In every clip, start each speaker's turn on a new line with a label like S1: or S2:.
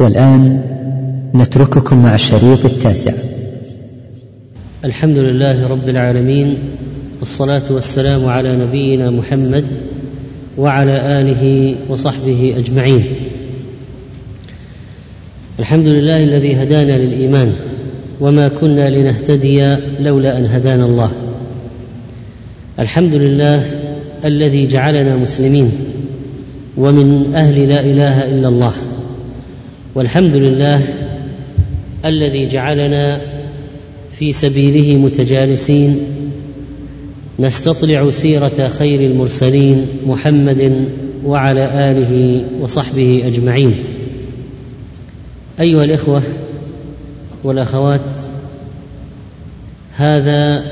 S1: والآن نترككم مع الشريط التاسع.
S2: الحمد لله رب العالمين والصلاة والسلام على نبينا محمد وعلى آله وصحبه أجمعين. الحمد لله الذي هدانا للإيمان وما كنا لنهتدي لولا أن هدانا الله. الحمد لله الذي جعلنا مسلمين ومن أهل لا إله إلا الله. والحمد لله الذي جعلنا في سبيله متجالسين نستطلع سيرة خير المرسلين محمد وعلى آله وصحبه أجمعين. أيها الإخوة والأخوات هذا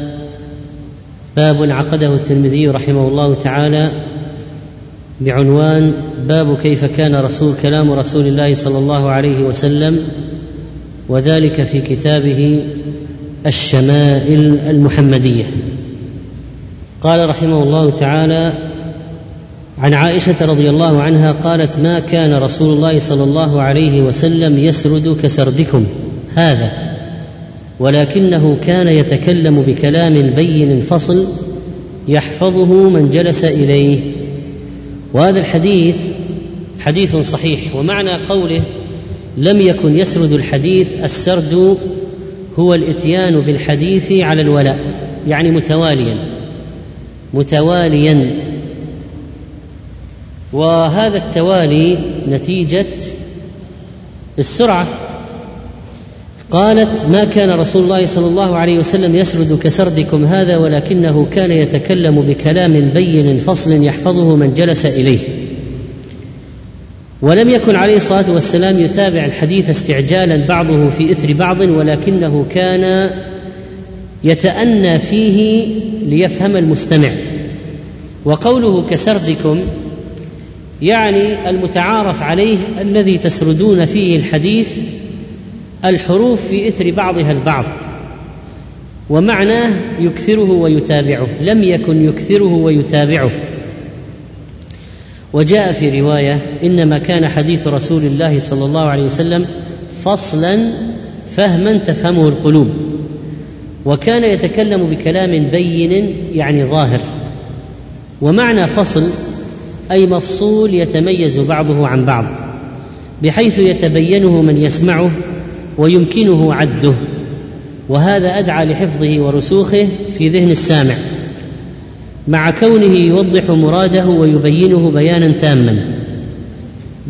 S2: باب عقده الترمذي رحمه الله تعالى بعنوان باب كيف كان رسول كلام رسول الله صلى الله عليه وسلم وذلك في كتابه الشمائل المحمدية. قال رحمه الله تعالى عن عائشة رضي الله عنها قالت ما كان رسول الله صلى الله عليه وسلم يسرد كسردكم هذا ولكنه كان يتكلم بكلام بين فصل يحفظه من جلس إليه. وهذا الحديث حديث صحيح ومعنى قوله لم يكن يسرد الحديث السرد هو الإتيان بالحديث على الولاء يعني متواليا متواليا. وهذا التوالي نتيجة السرعة. قالت ما كان رسول الله صلى الله عليه وسلم يسرد كسردكم هذا ولكنه كان يتكلم بكلام بين فصل يحفظه من جلس إليه. ولم يكن عليه الصلاة والسلام يتابع الحديث استعجالا بعضه في إثر بعض ولكنه كان يتأنى فيه ليفهم المستمع. وقوله كسردكم يعني المتعارف عليه الذي تسردون فيه الحديث الحروف في إثر بعضها البعض ومعناه يكثره ويتابعه لم يكن يكثره ويتابعه. وجاء في رواية إنما كان حديث رسول الله صلى الله عليه وسلم فصلا فهما تفهمه القلوب وكان يتكلم بكلام بين يعني ظاهر. ومعنى فصل أي مفصول يتميز بعضه عن بعض بحيث يتبينه من يسمعه ويمكنه عده وهذا أدعى لحفظه ورسوخه في ذهن السامع مع كونه يوضح مراده ويبينه بيانا تاما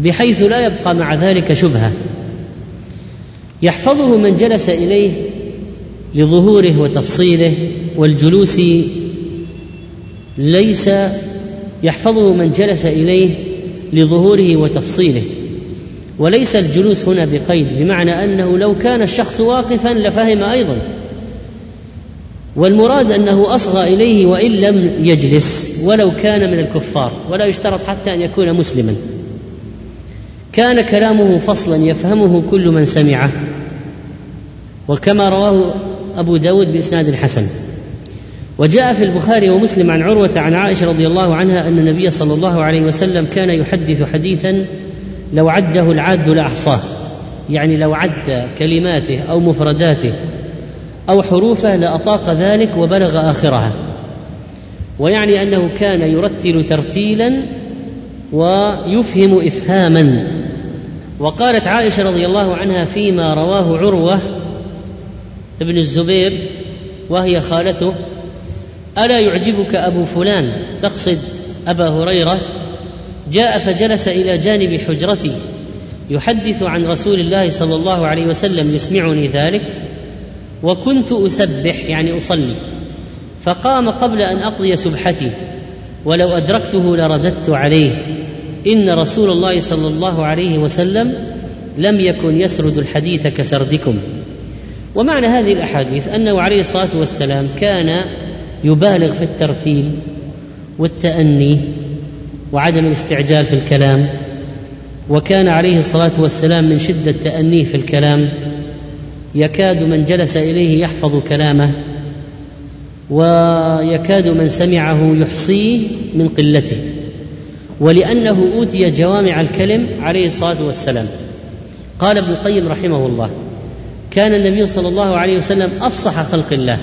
S2: بحيث لا يبقى مع ذلك شبهة. يحفظه من جلس إليه لظهوره وتفصيله والجلوس ليس يحفظه من جلس إليه لظهوره وتفصيله. وليس الجلوس هنا بقيد بمعنى أنه لو كان الشخص واقفا لفهم أيضا. والمراد أنه أصغى إليه وإن لم يجلس ولو كان من الكفار ولا يشترط حتى أن يكون مسلما. كان كلامه فصلا يفهمه كل من سمعه. وكما رواه أبو داود بإسناد حسن. وجاء في البخاري ومسلم عن عروة عن عائشة رضي الله عنها أن النبي صلى الله عليه وسلم كان يحدث حديثا لو عده العاد لأحصاه. يعني لو عد كلماته أو مفرداته أو حروفه لأطاق ذلك وبلغ آخرها. ويعني أنه كان يرتل ترتيلا ويفهم افهاما. وقالت عائشة رضي الله عنها فيما رواه عروة ابن الزبير وهي خالته ألا يعجبك أبو فلان تقصد أبا هريرة؟ جاء فجلس إلى جانب حجرتي يحدث عن رسول الله صلى الله عليه وسلم يسمعني ذلك وكنت أسبح يعني أصلي فقام قبل أن أقضي سبحتي ولو أدركته لرددت عليه إن رسول الله صلى الله عليه وسلم لم يكن يسرد الحديث كسردكم. ومعنى هذه الأحاديث أنه عليه الصلاة والسلام كان يبالغ في الترتيل والتأني وعدم الاستعجال في الكلام وكان عليه الصلاة والسلام من شدة تأنيه في الكلام يكاد من جلس إليه يحفظ كلامه ويكاد من سمعه يحصيه من قلته ولأنه أوتي جوامع الكلم عليه الصلاة والسلام. قال ابن القيم رحمه الله كان النبي صلى الله عليه وسلم أفصح خلق الله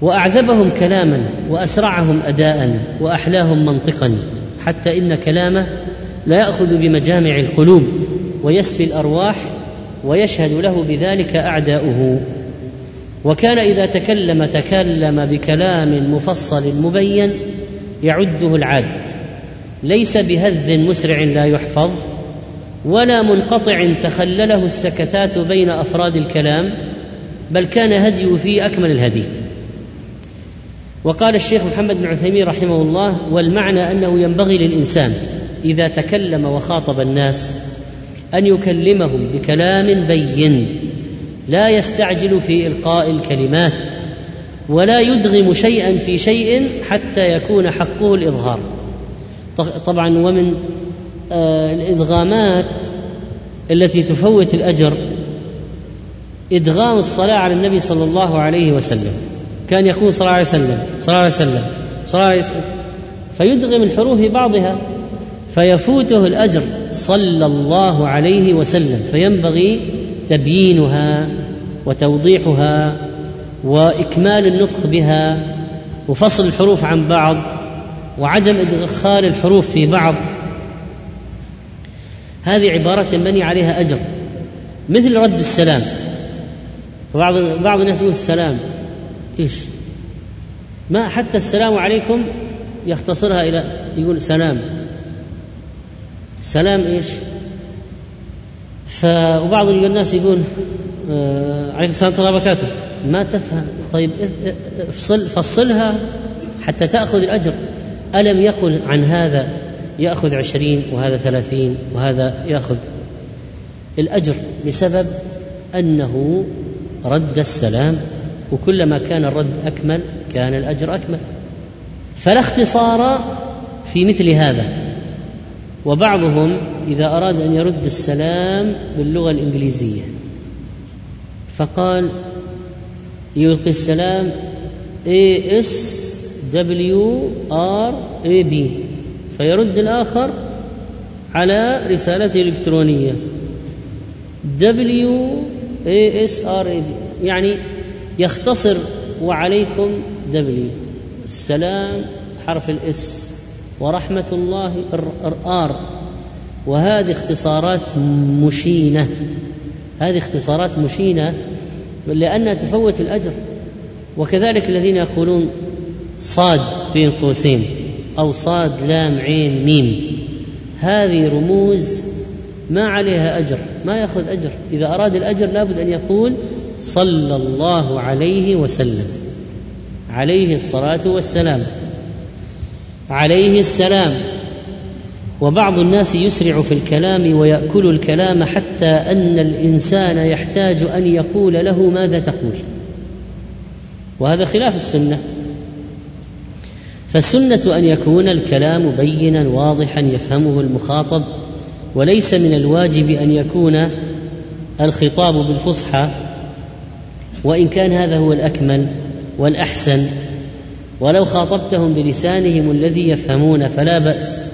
S2: وأعذبهم كلاما وأسرعهم اداء وأحلاهم منطقا حتى إن كلامه لا يأخذ بمجامع القلوب ويسبي الأرواح ويشهد له بذلك أعداؤه. وكان إذا تكلم تكلم بكلام مفصل مبين يعده العاد ليس بهذ مسرع لا يحفظ ولا منقطع تخلله السكتات بين أفراد الكلام بل كان هديه فيه أكمل الهدي. وقال الشيخ محمد بن عثيمين رحمه الله والمعنى أنه ينبغي للإنسان إذا تكلم وخاطب الناس أن يكلمهم بكلام بين لا يستعجل في إلقاء الكلمات ولا يدغم شيئا في شيء حتى يكون حقه الإظهار. طبعا ومن آه، الإدغامات التي تفوت الأجر إدغام الصلاة على النبي صلى الله عليه وسلم. كان يقول صلى الله عليه وسلم صلى الله عليه وسلم صلى الله عليه وسلم فيدغم الحروف بعضها فيفوته الأجر صلى الله عليه وسلم فينبغي تبيينها وتوضيحها وإكمال النطق بها وفصل الحروف عن بعض وعدم إدخال الحروف في بعض. هذه عبارة ينبني عليها أجر مثل رد السلام. بعض بعض الناس يقول السلام. إيش؟ ما حتى السلام عليكم يختصرها إلى يقول سلام. سلام إيش؟ ف وبعض الناس يقول آه عليكم السلام ورحمة الله وبركاته. ما تفهم. طيب افصل فصلها حتى تأخذ الأجر. ألم يقل عن هذا يأخذ عشرين وهذا ثلاثين وهذا يأخذ الأجر؟ بسبب أنه رد السلام وكلما كان الرد أكمل كان الأجر أكمل. فلا اختصار في مثل هذا. وبعضهم إذا أراد أن يرد السلام باللغة الإنجليزية فقال يلقي السلام A S W R A B فيرد الآخر على رسالته الإلكترونية. W A S R A B يعني يختصر وعليكم W السلام حرف الإس. ورحمة الله ار وهذه اختصارات مشينة. هذه اختصارات مشينة لأنها تفوت الأجر. وكذلك الذين يقولون صاد بين قوسين أو صاد لام عين ميم. هذه رموز ما عليها أجر ما يأخذ أجر. إذا أراد الأجر لابد أن يقول صلى الله عليه وسلم. عليه الصلاة والسلام. عليه السلام. وبعض الناس يسرع في الكلام ويأكل الكلام حتى أن الإنسان يحتاج أن يقول له ماذا تقول. وهذا خلاف السنة. فالسنة أن يكون الكلام بينا واضحا يفهمه المخاطب وليس من الواجب أن يكون الخطاب بالفصحى وإن كان هذا هو الأكمل والأحسن ولو خاطبتهم بلسانهم الذي يفهمون فلا بأس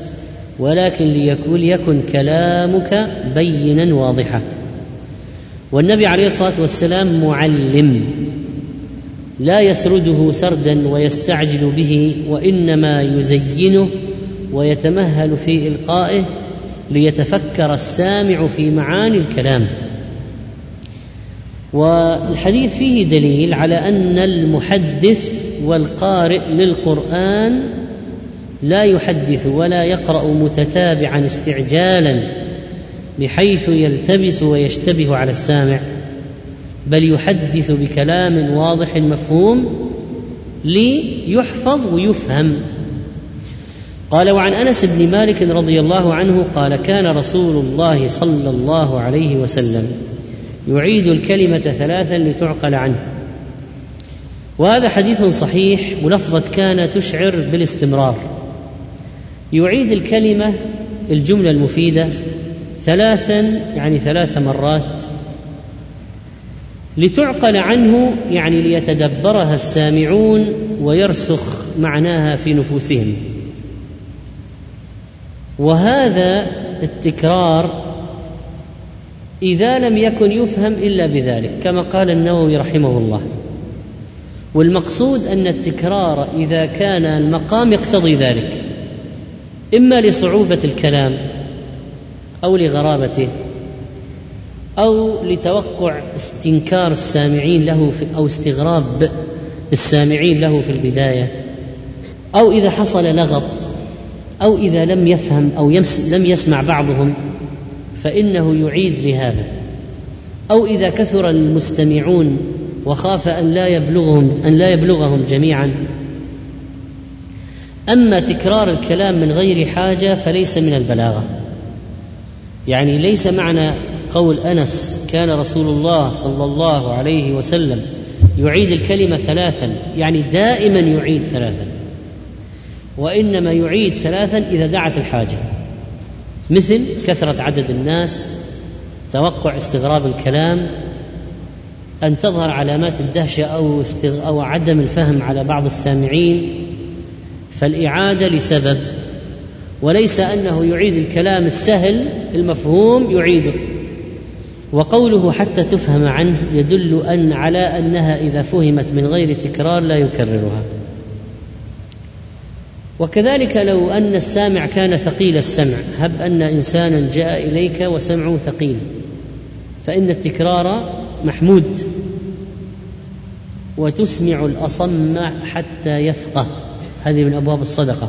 S2: ولكن ليكن, ليكن كلامك بينا واضحا. والنبي عليه الصلاة والسلام معلم لا يسرده سردا ويستعجل به وإنما يزينه ويتمهل في إلقائه ليتفكر السامع في معاني الكلام. والحديث فيه دليل على أن المحدث والقارئ للقرآن لا يحدث ولا يقرأ متتابعا استعجالا بحيث يلتبس ويشتبه على السامع بل يحدث بكلام واضح مفهوم ليحفظ ويفهم. قال وعن أنس بن مالك رضي الله عنه قال كان رسول الله صلى الله عليه وسلم يعيد الكلمة ثلاثا لتعقل عنه. وهذا حديث صحيح ولفظه كان تشعر بالاستمرار. يعيد الكلمة الجملة المفيدة ثلاثا يعني ثلاث مرات لتعقل عنه يعني ليتدبرها السامعون ويرسخ معناها في نفوسهم. وهذا التكرار إذا لم يكن يفهم إلا بذلك كما قال النووي رحمه الله. والمقصود أن التكرار إذا كان المقام يقتضي ذلك إما لصعوبة الكلام أو لغرابته أو لتوقع استنكار السامعين له في أو استغراب السامعين له في البداية أو إذا حصل لغط أو إذا لم يفهم أو لم يسمع بعضهم. فإنه يعيد لهذا. أو إذا كثر المستمعون وخاف أن لا يبلغهم أن لا يبلغهم جميعا. أما تكرار الكلام من غير حاجة فليس من البلاغة. يعني ليس معنى قول أنس كان رسول الله صلى الله عليه وسلم يعيد الكلمة ثلاثا يعني دائما يعيد ثلاثا. وإنما يعيد ثلاثا إذا دعت الحاجة. مثل كثرة عدد الناس توقع استغراب الكلام أن تظهر علامات الدهشة أو استغ... أو عدم الفهم على بعض السامعين فالإعادة لسبب وليس أنه يعيد الكلام السهل المفهوم يعيده وقوله حتى تفهم عنه يدل أن على أنها إذا فهمت من غير تكرار لا يكررها. وكذلك لو أن السامع كان ثقيل السمع هب أن إنسانا جاء إليك وسمعه ثقيل فإن التكرار محمود وتسمع الأصم حتى يفقه. هذه من أبواب الصدقة.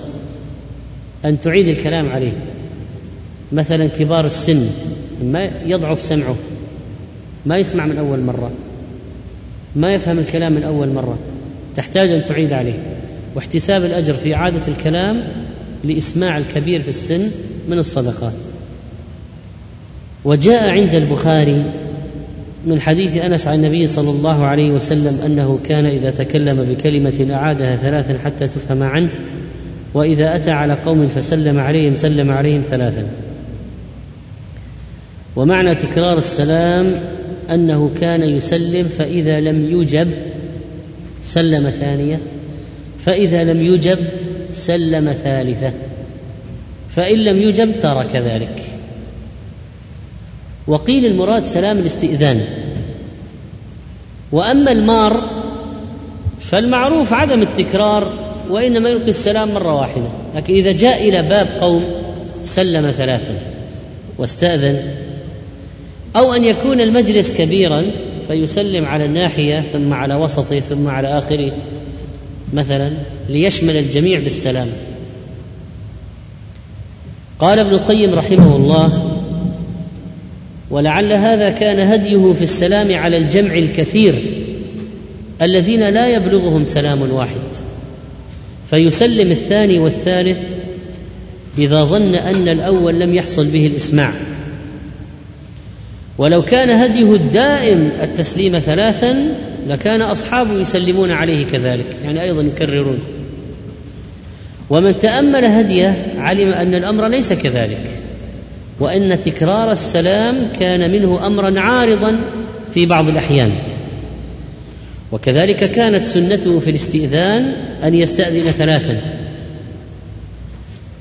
S2: أن تعيد الكلام عليه. مثلا كبار السن ما يضعف سمعه ما يسمع من أول مرة ما يفهم الكلام من أول مرة تحتاج أن تعيد عليه. واحتساب الأجر في اعاده الكلام لإسماع الكبير في السن من الصدقات. وجاء عند البخاري من حديث أنس عن النبي صلى الله عليه وسلم أنه كان إذا تكلم بكلمة أعادها ثلاثا حتى تفهم عنه وإذا أتى على قوم فسلم عليهم سلم عليهم ثلاثا. ومعنى تكرار السلام أنه كان يسلم فإذا لم يجب سلم ثانية. فإذا لم يجب سلم ثالثة فإن لم يجب ترك ذلك. وقيل المراد سلام الاستئذان. وأما المار فالمعروف عدم التكرار وإنما يلقي السلام مرة واحدة. لكن إذا جاء إلى باب قوم سلم ثلاثا واستأذن أو أن يكون المجلس كبيرا فيسلم على الناحية ثم على وسطه ثم على آخره. مثلا ليشمل الجميع بالسلام. قال ابن القيم رحمه الله ولعل هذا كان هديه في السلام على الجمع الكثير الذين لا يبلغهم سلام واحد. فيسلم الثاني والثالث إذا ظن أن الأول لم يحصل به الإسماع. ولو كان هديه الدائم التسليم ثلاثا لكان اصحابه يسلمون عليه كذلك يعني أيضا يكررون. ومن تأمل هديه علم أن الأمر ليس كذلك وإن تكرار السلام كان منه امرا عارضا في بعض الأحيان. وكذلك كانت سنته في الاستئذان أن يستأذن ثلاثا.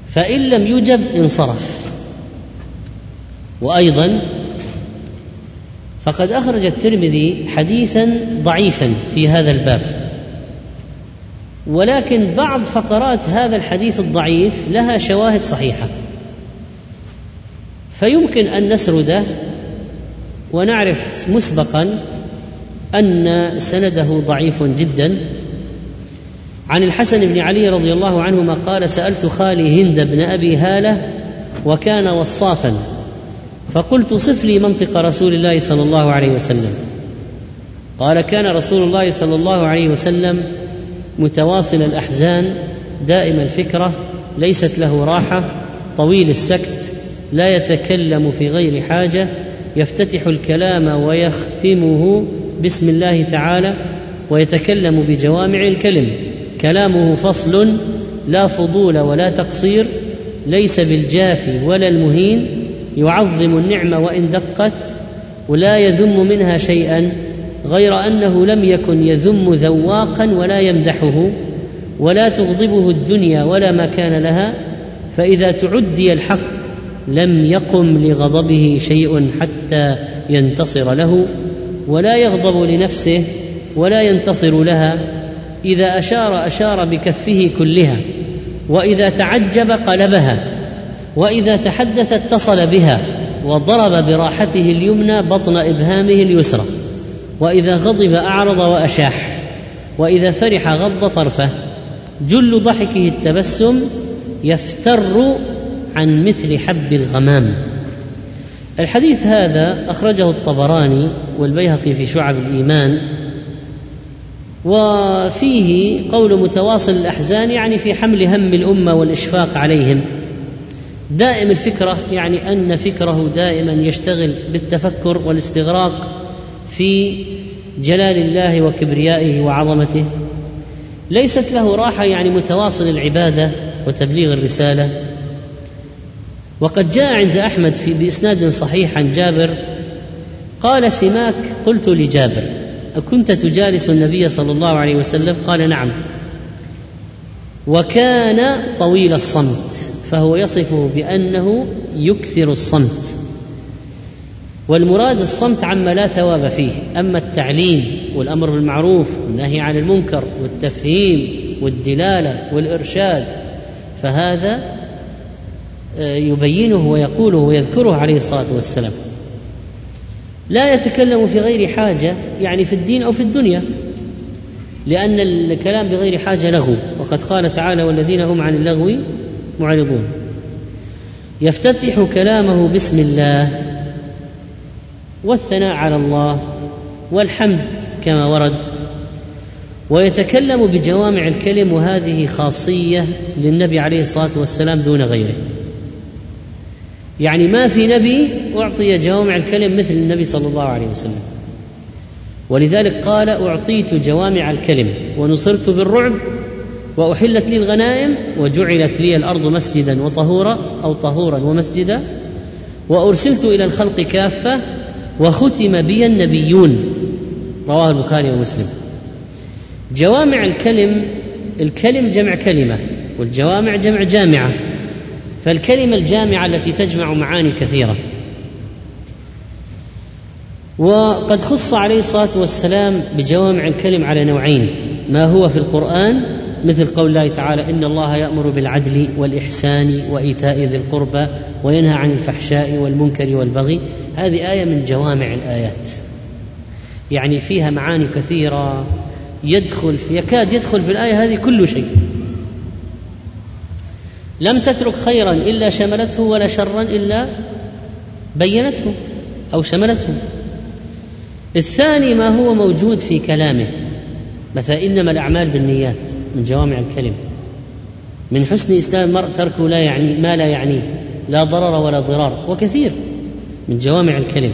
S2: فإن لم يجب انصرف. وأيضا فقد أخرج الترمذي حديثا ضعيفا في هذا الباب. ولكن بعض فقرات هذا الحديث الضعيف لها شواهد صحيحة. فيمكن أن نسرده ونعرف مسبقا أن سنده ضعيف جدا. عن الحسن بن علي رضي الله عنهما قال سألت خالي هند بن أبي هالة وكان وصافا. فقلت صف لي منطق رسول الله صلى الله عليه وسلم. قال كان رسول الله صلى الله عليه وسلم متواصل الأحزان دائم الفكرة ليست له راحة طويل السكت لا يتكلم في غير حاجة يفتتح الكلام ويختمه بسم الله تعالى ويتكلم بجوامع الكلم. كلامه فصل لا فضول ولا تقصير ليس بالجافي ولا المهين يعظم النعمة وإن دقت ولا يذم منها شيئا غير أنه لم يكن يذم ذواقا ولا يمدحه ولا تغضبه الدنيا ولا ما كان لها فإذا تعدي الحق لم يقم لغضبه شيء حتى ينتصر له ولا يغضب لنفسه ولا ينتصر لها إذا أشار أشار بكفه كلها وإذا تعجب قلبها وإذا تحدث اتصل بها وضرب براحته اليمنى بطن إبهامه اليسرى وإذا غضب أعرض وأشاح وإذا فرح غض طرفه جل ضحكه التبسم يفتر عن مثل حب الغمام. الحديث هذا أخرجه الطبراني والبيهقي في شعب الإيمان وفيه قول متواصل الأحزان يعني في حمل هم الأمة والإشفاق عليهم. دائم الفكرة يعني أن فكره دائما يشتغل بالتفكر والاستغراق في جلال الله وكبريائه وعظمته. ليست له راحة يعني متواصل العبادة وتبليغ الرسالة. وقد جاء عند أحمد في بإسناد صحيح عن جابر قال سماك؟ قلت لجابر أكنت تجالس النبي صلى الله عليه وسلم؟ قال نعم. وكان طويل الصمت. فهو يصفه بأنه يكثر الصمت. والمراد الصمت عما لا ثواب فيه أما التعليم والأمر بالمعروف والنهي عن المنكر والتفهيم والدلالة والإرشاد فهذا آه، يبينه ويقوله ويذكره عليه الصلاة والسلام. لا يتكلم في غير حاجة يعني في الدين أو في الدنيا لأن الكلام بغير حاجة لغو. وقد قال تعالى والذين هم عن اللغو معرضون. يفتتح كلامه بسم الله والثناء على الله والحمد كما ورد. ويتكلم بجوامع الكلم وهذه خاصية للنبي عليه الصلاة والسلام دون غيره. يعني ما في نبي أعطي جوامع الكلم مثل النبي صلى الله عليه وسلم. ولذلك قال أعطيت جوامع الكلم ونصرت بالرعب وأحلت لي الغنائم وجعلت لي الأرض مسجدا وطهورا أو طهورا ومسجدا وأرسلت إلى الخلق كافة وختم بي النبيون. رواه البخاري ومسلم. جوامع الكلم الكلم جمع كلمة والجوامع جمع جامعة فالكلمة الجامعة التي تجمع معاني كثيرة. وقد خص عليه الصلاة والسلام بجوامع الكلم على نوعين ما هو في القرآن مثل قول الله تعالى إن الله يأمر بالعدل والإحسان وإيتاء ذي القربى وينهى عن الفحشاء والمنكر والبغي. هذه آية من جوامع الآيات. يعني فيها معاني كثيرة. يدخل في يكاد يدخل في الآية هذه كل شيء. لم تترك خيرا إلا شملته ولا شرا إلا بينته أو شملته. الثاني ما هو موجود في كلامه. مثلا إنما الأعمال بالنيات من جوامع الكلم. من حسن إسلام المرء تركه لا يعني ما لا يعنيه لا ضرر ولا ضرار وكثير من جوامع الكلم.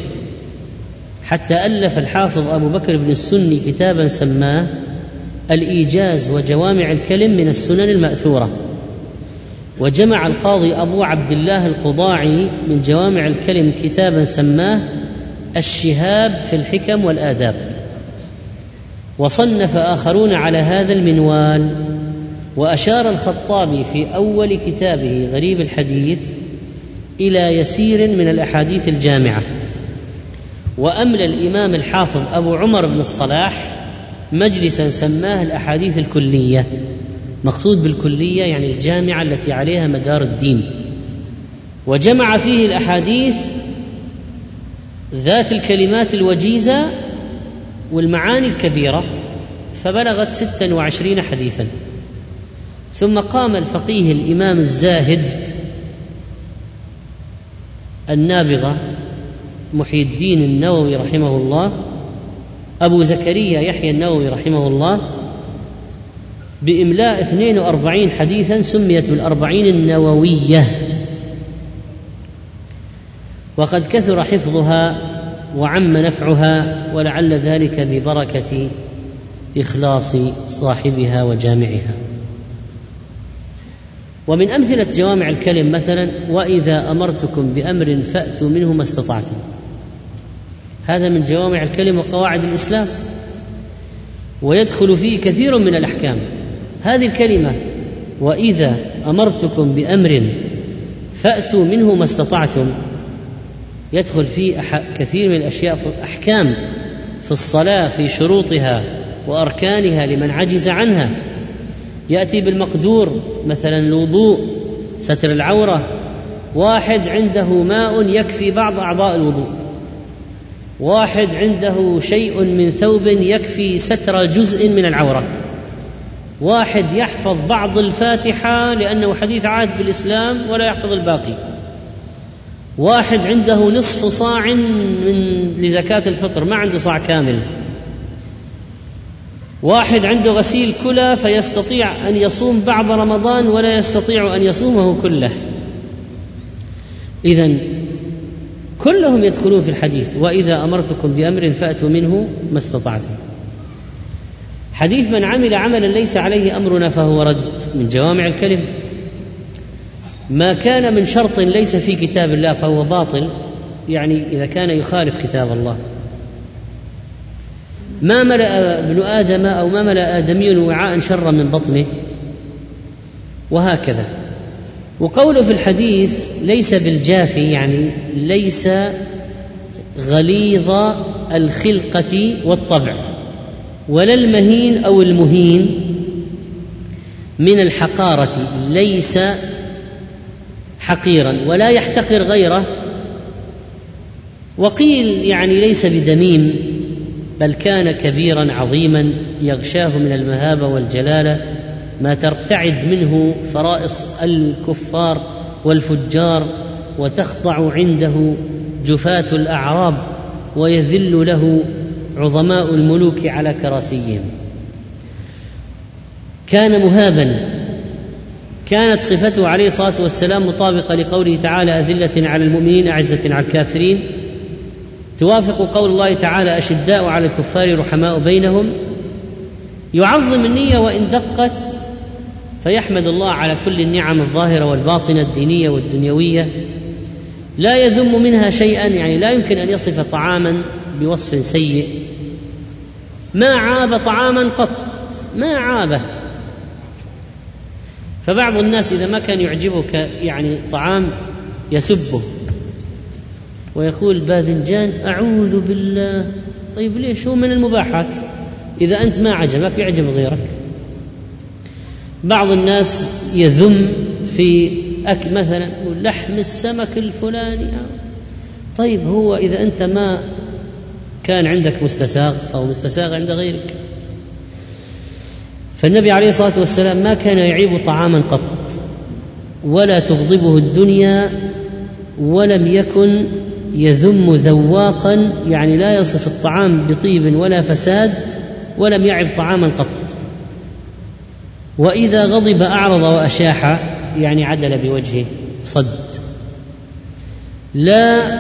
S2: حتى ألف الحافظ أبو بكر بن السني كتابا سماه الإيجاز وجوامع الكلم من السنن المأثورة. وجمع القاضي أبو عبد الله القضاعي من جوامع الكلم كتابا سماه الشهاب في الحكم والآداب. وصنف آخرون على هذا المنوال. وأشار الخطابي في أول كتابه غريب الحديث إلى يسير من الأحاديث الجامعة. وأملى الإمام الحافظ أبو عمر بن الصلاح مجلسا سماه الأحاديث الكلية مقصود بالكلية يعني الجامعة التي عليها مدار الدين. وجمع فيه الأحاديث ذات الكلمات الوجيزة والمعاني الكبيرة فبلغت ستا وعشرين حديثا. ثم قام الفقيه الإمام الزاهد النابغه محي الدين النووي رحمه الله أبو زكريا يحيى النووي رحمه الله بإملاء 42 حديثا سميت بالأربعين النووية. وقد كثر حفظها وعم نفعها ولعل ذلك ببركة إخلاص صاحبها وجامعها. ومن أمثلة جوامع الكلم مثلا وإذا أمرتكم بأمر فأتوا منه ما استطعتم. هذا من جوامع الكلم وقواعد الإسلام. ويدخل فيه كثير من الأحكام. هذه الكلمة وإذا أمرتكم بأمر فأتوا منه ما استطعتم يدخل فيه كثير من الأشياء في احكام في الصلاة في شروطها وأركانها لمن عجز عنها. يأتي بالمقدور مثلا الوضوء ستر العورة. واحد عنده ماء يكفي بعض أعضاء الوضوء. واحد عنده شيء من ثوب يكفي ستر جزء من العورة. واحد يحفظ بعض الفاتحة لأنه حديث عهد بالإسلام ولا يحفظ الباقي. واحد عنده نصف صاع من لزكاة الفطر ما عنده صاع كامل. واحد عنده غسيل كلى فيستطيع أن يصوم بعض رمضان ولا يستطيع أن يصومه كله. اذا كلهم يدخلون في الحديث وإذا أمرتكم بأمر فأتوا منه ما استطعتم. حديث من عمل عملا ليس عليه أمرنا فهو رد من جوامع الكلم. ما كان من شرط ليس في كتاب الله فهو باطل يعني إذا كان يخالف كتاب الله. ما ملأ ابن آدم أو ما ملأ آدمي وعاء شرا من بطنه؟ وهكذا. وقوله في الحديث ليس بالجافي يعني ليس غليظ الخلقة والطبع ولا المهين أو المهين. من الحقارة ليس حقيرا ولا يحتقر غيره. وقيل يعني ليس بدميم بل كان كبيرا عظيما يغشاه من المهابة والجلالة ما ترتعد منه فرائص الكفار والفجار وتخضع عنده جفاة الأعراب ويذل له عظماء الملوك على كراسيهم. كان مهابا كانت صفته عليه الصلاة والسلام مطابقة لقوله تعالى أذلة على المؤمنين أعزة على الكافرين. توافق قول الله تعالى أشداء على الكفار رحماء بينهم. يعظم النية وإن دقت فيحمد الله على كل النعم الظاهرة والباطنة الدينية والدنيوية. لا يذم منها شيئا يعني لا يمكن أن يصف طعاما بوصف سيء. ما عاب طعاما قط ما عابه. فبعض الناس إذا ما كان يعجبك يعني طعام يسبه ويقول باذنجان أعوذ بالله. طيب ليش؟ هو من المباحات. إذا أنت ما عجبك يعجب غيرك. بعض الناس يذم في أكل مثلا لحم السمك الفلاني. طيب هو إذا أنت ما كان عندك مستساغ فهو مستساغ عند غيرك. فالنبي عليه الصلاة والسلام ما كان يعيب طعاما قط ولا تغضبه الدنيا ولم يكن يذم ذواقا يعني لا يصف الطعام بطيب ولا فساد ولم يعب طعاما قط. وإذا غضب أعرض وأشاح يعني عدل بوجهه صد. لا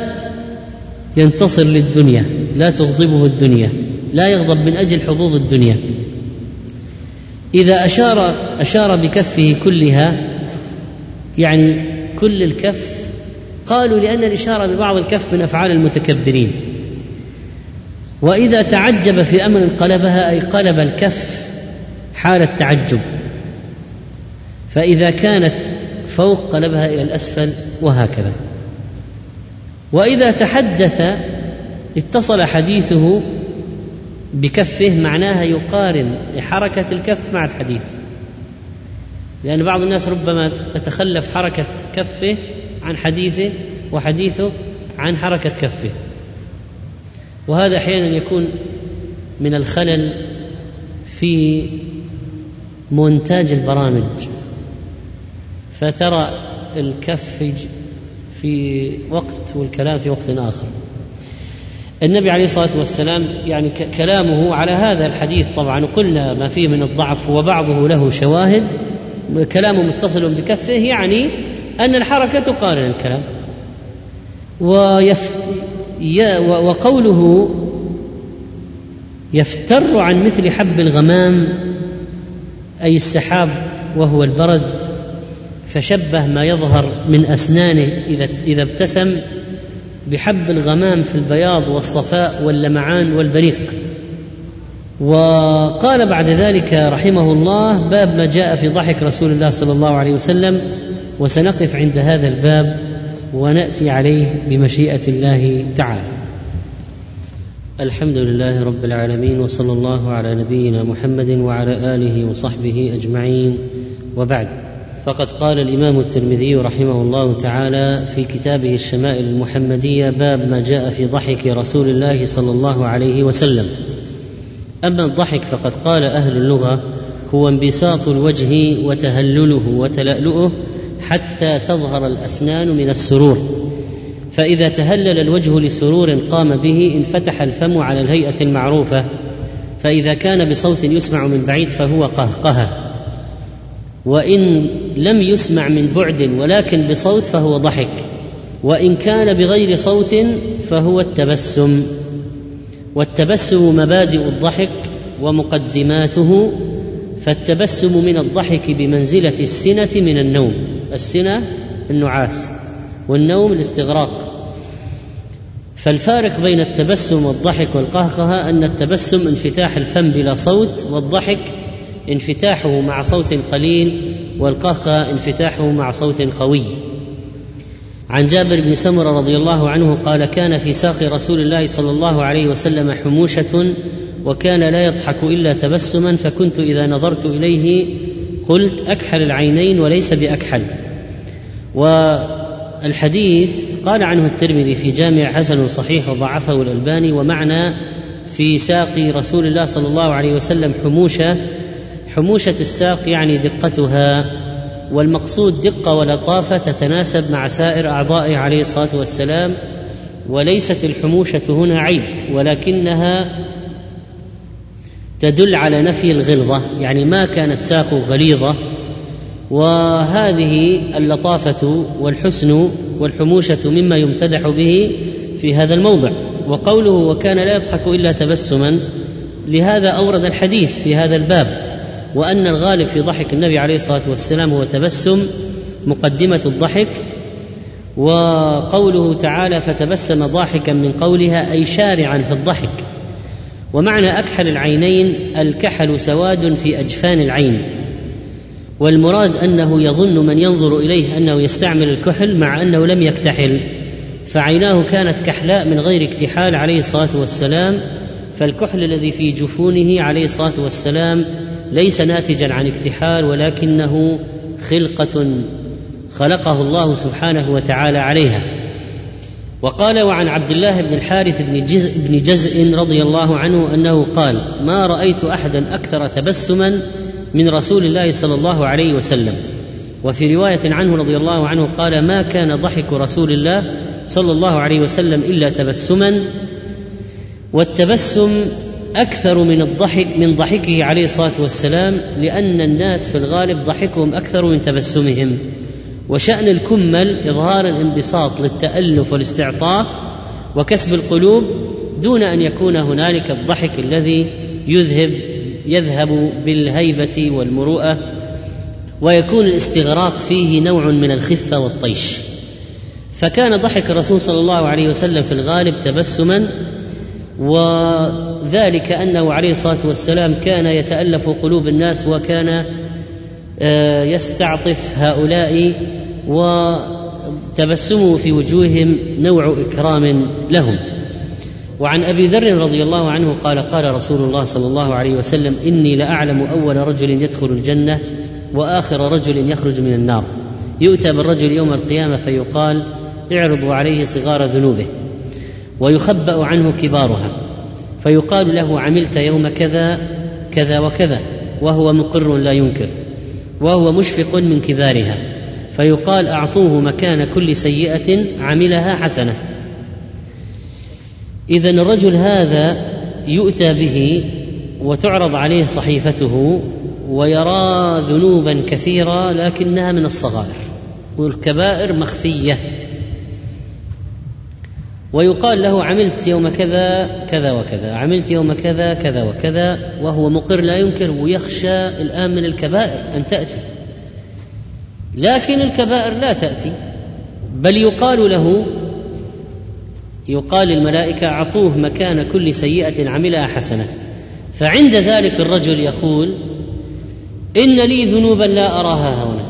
S2: ينتصر للدنيا لا تغضبه الدنيا لا يغضب من أجل حظوظ الدنيا. إذا أشار أشار بكفه كلها يعني كل الكف قالوا لأن الإشارة ببعض الكف من أفعال المتكبرين. وإذا تعجب في أمر قلبها أي قلب الكف حال التعجب. فإذا كانت فوق قلبها إلى الأسفل وهكذا. وإذا تحدث اتصل حديثه بكفه معناها يقارن حركة الكف مع الحديث. لأن بعض الناس ربما تتخلف حركة كفه عن حديثه وحديثه عن حركة كفه. وهذا أحيانا يكون من الخلل في مونتاج البرامج. فترى الكف في وقت والكلام في وقت آخر. النبي عليه الصلاة والسلام يعني كلامه على هذا الحديث طبعا قلنا ما فيه من الضعف وبعضه له شواهد كلامه متصل بكفه يعني أن الحركة تقارن الكلام. ويف... وقوله يفتر عن مثل حب الغمام أي السحاب وهو البرد فشبه ما يظهر من أسنانه إذا إذا ابتسم بحب الغمام في البياض والصفاء واللمعان والبريق. وقال بعد ذلك رحمه الله باب ما جاء في ضحك رسول الله صلى الله عليه وسلم وسنقف عند هذا الباب ونأتي عليه بمشيئة الله تعالى. الحمد لله رب العالمين وصلى الله على نبينا محمد وعلى آله وصحبه أجمعين. وبعد فقد قال الإمام الترمذي رحمه الله تعالى في كتابه الشمائل المحمدية باب ما جاء في ضحك رسول الله صلى الله عليه وسلم. أما الضحك فقد قال أهل اللغة هو انبساط الوجه وتهلله وتلألؤه حتى تظهر الأسنان من السرور. فإذا تهلل الوجه لسرور قام به انفتح الفم على الهيئة المعروفة فإذا كان بصوت يسمع من بعيد فهو قهقهه وإن لم يسمع من بعد ولكن بصوت فهو ضحك وإن كان بغير صوت فهو التبسم والتبسم مبادئ الضحك ومقدماته فالتبسم من الضحك بمنزلة السنة من النوم السنة النعاس والنوم الاستغراق. فالفارق بين التبسم والضحك والقهقهة أن التبسم انفتاح الفم بلا صوت والضحك انفتاحه مع صوت قليل والقهقه انفتاحه مع صوت قوي. عن جابر بن سمرة رضي الله عنه قال كان في ساق رسول الله صلى الله عليه وسلم حموشة وكان لا يضحك إلا تبسما فكنت إذا نظرت إليه قلت أكحل العينين وليس بأكحل. والحديث قال عنه الترمذي في جامع حسن صحيح وضعفه الألباني ومعنى في ساق رسول الله صلى الله عليه وسلم حموشة حموشة الساق يعني دقتها والمقصود دقة ولطافة تتناسب مع سائر أعضائه عليه الصلاة والسلام وليست الحموشة هنا عيب ولكنها تدل على نفي الغلظة يعني ما كانت ساقه غليظة وهذه اللطافة والحسن والحموشة مما يمتدح به في هذا الموضع. وقوله وكان لا يضحك إلا تبسما لهذا أورد الحديث في هذا الباب. وأن الغالب في ضحك النبي عليه الصلاة والسلام هو تبسم مقدمة الضحك وقوله تعالى فتبسم ضاحكا من قولها أي شارعا في الضحك. ومعنى أكحل العينين الكحل سواد في أجفان العين والمراد أنه يظن من ينظر إليه أنه يستعمل الكحل مع أنه لم يكتحل. فعيناه كانت كحلاء من غير اكتحال عليه الصلاة والسلام فالكحل الذي في جفونه عليه الصلاة والسلام ليس ناتجا عن اكتحال ولكنه خلقة خلقه الله سبحانه وتعالى عليها. وقال وعن عبد الله بن الحارث بن جزء, بن جزء رضي الله عنه أنه قال ما رأيت احدا أكثر تبسما من رسول الله صلى الله عليه وسلم. وفي رواية عنه رضي الله عنه قال ما كان ضحك رسول الله صلى الله عليه وسلم إلا تبسما. والتبسم أكثر من الضحك من ضحكه عليه الصلاة والسلام لأن الناس في الغالب ضحكهم أكثر من تبسمهم. وشأن الكمل إظهار الانبساط للتألف والاستعطاف وكسب القلوب دون أن يكون هنالك الضحك الذي يذهب يذهب بالهيبة والمروءة ويكون الاستغراق فيه نوع من الخفة والطيش. فكان ضحك الرسول صلى الله عليه وسلم في الغالب تبسما وذلك أنه عليه الصلاة والسلام كان يتألف قلوب الناس وكان آه، يستعطف هؤلاء وتبسمه في وجوههم نوع إكرام لهم. وعن أبي ذر رضي الله عنه قال قال رسول الله صلى الله عليه وسلم إني لأعلم أول رجل يدخل الجنة وآخر رجل يخرج من النار. يؤتى بالرجل يوم القيامة فيقال اعرضوا عليه صغار ذنوبه ويخبأ عنه كبارها. فيقال له عملت يوم كذا كذا وكذا وهو مقر لا ينكر وهو مشفق من كبارها فيقال أعطوه مكان كل سيئة عملها حسنة. اذا الرجل هذا يؤتى به وتعرض عليه صحيفته ويرى ذنوبا كثيرة لكنها من الصغائر والكبائر مخفية. ويقال له عملت يوم كذا كذا وكذا. عملت يوم كذا كذا وكذا. وهو مقر لا ينكر ويخشى الآن من الكبائر أن تأتي. لكن الكبائر لا تأتي. بل يقال له يقال للملائكة أعطوه مكان كل سيئة عملها حسنة. فعند ذلك الرجل يقول إن لي ذنوبا لا أراها هنا.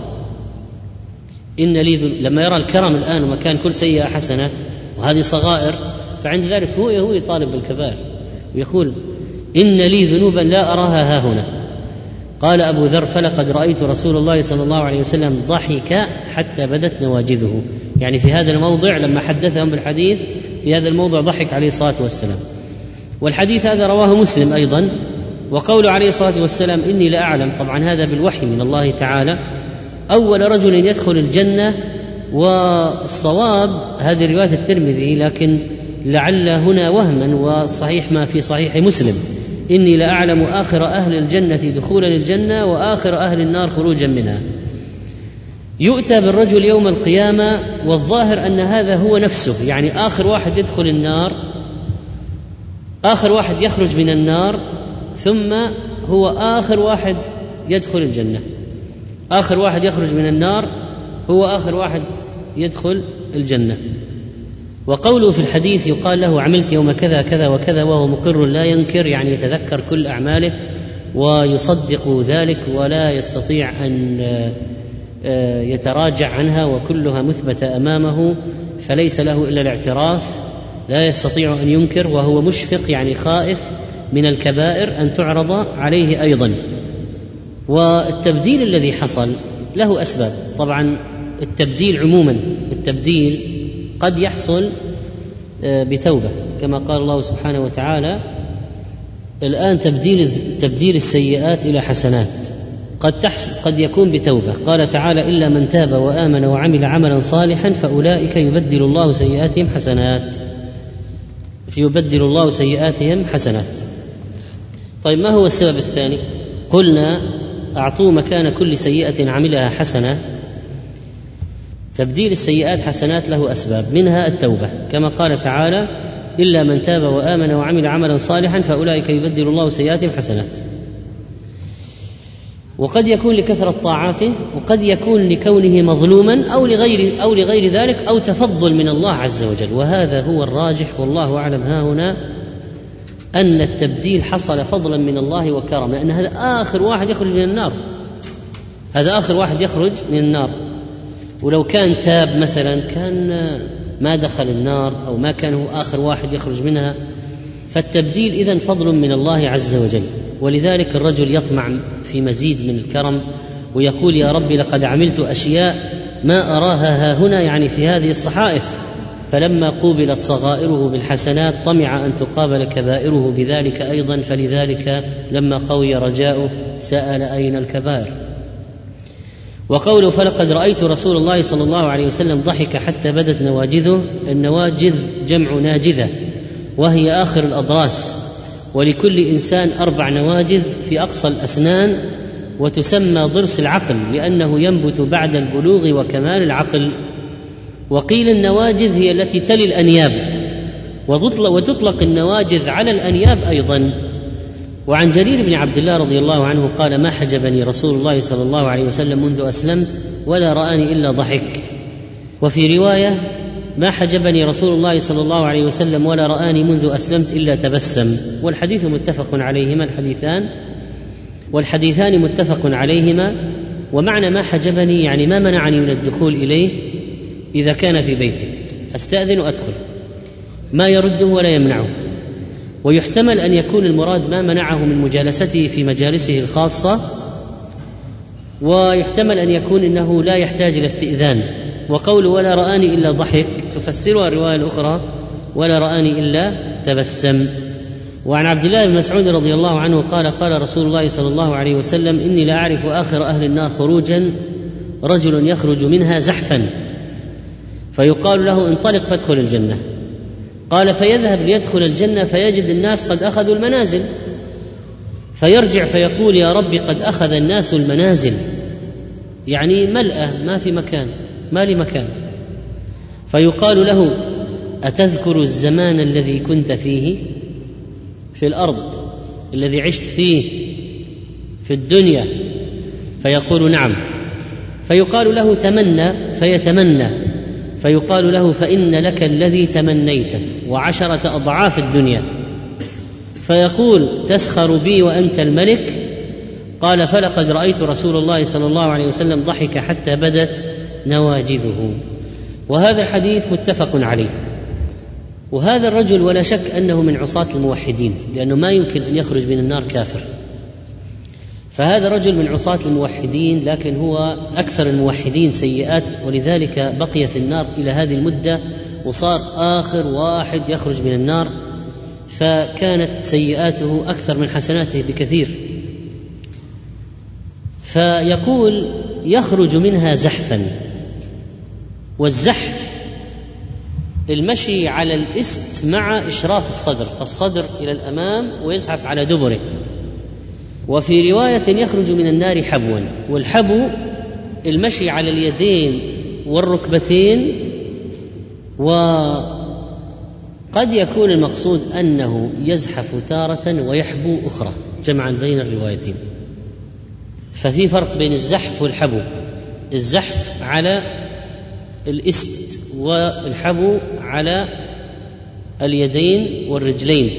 S2: إن لي ذنوب لما يرى الكرم الآن ومكان كل سيئة حسنة وهذه صغائر فعند ذلك هو هو يطالب بالكبائر ويقول إن لي ذنوبا لا أراها ها هنا. قال أبو ذر فلقد رأيت رسول الله صلى الله عليه وسلم ضحك حتى بدت نواجذه. يعني في هذا الموضع لما حدثهم بالحديث في هذا الموضع ضحك عليه الصلاة والسلام. والحديث هذا رواه مسلم أيضا وقول عليه الصلاة والسلام إني لأعلم. طبعا هذا بالوحي من الله تعالى. أول رجل يدخل الجنة والصواب هذه رواية الترمذي لكن لعل هنا وهما والصحيح ما في صحيح مسلم. إني لأعلم آخر أهل الجنة دخولا الجنة وآخر أهل النار خروجا منها. يؤتى بالرجل يوم القيامة والظاهر أن هذا هو نفسه يعني آخر واحد يدخل النار آخر واحد يخرج من النار ثم هو آخر واحد يدخل الجنة. آخر واحد يخرج من النار هو آخر واحد يدخل الجنة. وقوله في الحديث يقال له عملت يوم كذا كذا وكذا وهو مقر لا ينكر يعني يتذكر كل أعماله ويصدق ذلك ولا يستطيع أن آه، يتراجع عنها وكلها مثبتة أمامه فليس له إلا الاعتراف. لا يستطيع أن ينكر وهو مشفق يعني خائف من الكبائر أن تعرض عليه أيضا. والتبديل الذي حصل له أسباب. طبعا التبديل عموما التبديل قد يحصل آه، بتوبة. كما قال الله سبحانه وتعالى الآن تبديل تبديل السيئات إلى حسنات. قد تحصل قد يكون بتوبة. قال تعالى إلا من تاب وآمن وعمل عملا صالحا فأولئك يبدل الله سيئاتهم حسنات. فيبدل الله سيئاتهم حسنات. طيب ما هو السبب الثاني؟ قلنا أعطوه مكان كل سيئة عملها حسنة. تبديل السيئات حسنات له أسباب منها التوبة كما قال تعالى إلا من تاب وآمن وعمل عملا صالحا فأولئك يبدل الله سيئاتهم حسنات. وقد يكون لكثرة طاعاته وقد يكون لكونه مظلوما أو لغير أو لغير ذلك أو تفضل من الله عز وجل. وهذا هو الراجح والله أعلم. ها هنا أن التبديل حصل فضلا من الله وكرم لأن هذا آخر واحد يخرج من النار. هذا آخر واحد يخرج من النار. ولو كان تاب مثلا كان ما دخل النار أو ما كان هو آخر واحد يخرج منها. فالتبديل إذا فضل من الله عز وجل. ولذلك الرجل يطمع في مزيد من الكرم ويقول يا رب لقد عملت أشياء ما أراها ها هنا يعني في هذه الصحائف. فلما قوبلت صغائره بالحسنات طمع أن تقابل كبائره بذلك أيضا. فلذلك لما قوي رجاؤه سأل أين الكبائر؟ وقوله فلقد رأيت رسول الله صلى الله عليه وسلم ضحك حتى بدت نواجذه النواجذ جمع ناجذة وهي آخر الأضراس. ولكل إنسان أربع نواجذ في أقصى الأسنان وتسمى ضرس العقل لأنه ينبت بعد البلوغ وكمال العقل. وقيل النواجذ هي التي تلي الأنياب وتطلق النواجذ على الأنياب أيضا. وعن جرير بن عبد الله رضي الله عنه قال ما حجبني رسول الله صلى الله عليه وسلم منذ أسلمت ولا رآني إلا ضحك. وفي رواية ما حجبني رسول الله صلى الله عليه وسلم ولا رآني منذ أسلمت إلا تبسم. والحديث متفق عليهما الحديثان. والحديثان متفق عليهما. ومعنى ما حجبني يعني ما منعني من الدخول إليه إذا كان في بيته أستأذن وأدخل. ما يرده ولا يمنعه. ويحتمل أن يكون المراد ما منعه من مجالسته في مجالسه الخاصة ويحتمل أن يكون أنه لا يحتاج إلى استئذان. وقول ولا رآني إلا ضحك تفسرها الرواية الأخرى ولا رآني إلا تبسم. وعن عبد الله بن مسعود رضي الله عنه قال قال رسول الله صلى الله عليه وسلم إني لأعرف آخر أهل النار خروجا رجل يخرج منها زحفا. فيقال له انطلق فادخل الجنة. قال فيذهب ليدخل الجنة فيجد الناس قد أخذوا المنازل. فيرجع فيقول يا رب قد أخذ الناس المنازل. يعني ملأة ما في مكان ما لي مكان. فيقال له أتذكر الزمان الذي كنت فيه؟ في الأرض الذي عشت فيه في الدنيا. فيقول نعم. فيقال له تمنى فيتمنى. فيقال له فإن لك الذي تمنيته وعشرة أضعاف الدنيا. فيقول تسخر بي وأنت الملك؟ قال فلقد رأيت رسول الله صلى الله عليه وسلم ضحك حتى بدت نواجذه. وهذا الحديث متفق عليه. وهذا الرجل ولا شك أنه من عصاة الموحدين لأنه ما يمكن أن يخرج من النار كافر. فهذا رجل من عصاة الموحدين لكن هو أكثر الموحدين سيئات ولذلك بقي في النار إلى هذه المدة وصار آخر واحد يخرج من النار فكانت سيئاته أكثر من حسناته بكثير. فيقول يخرج منها زحفا والزحف المشي على الإست مع إشراف الصدر فالصدر إلى الأمام ويزحف على دبره. وفي رواية يخرج من النار حبوا والحبو المشي على اليدين والركبتين وقد يكون المقصود أنه يزحف تارة ويحبو أخرى جمعا بين الروايتين. ففي فرق بين الزحف والحبو الزحف على الإست والحبو على اليدين والرجلين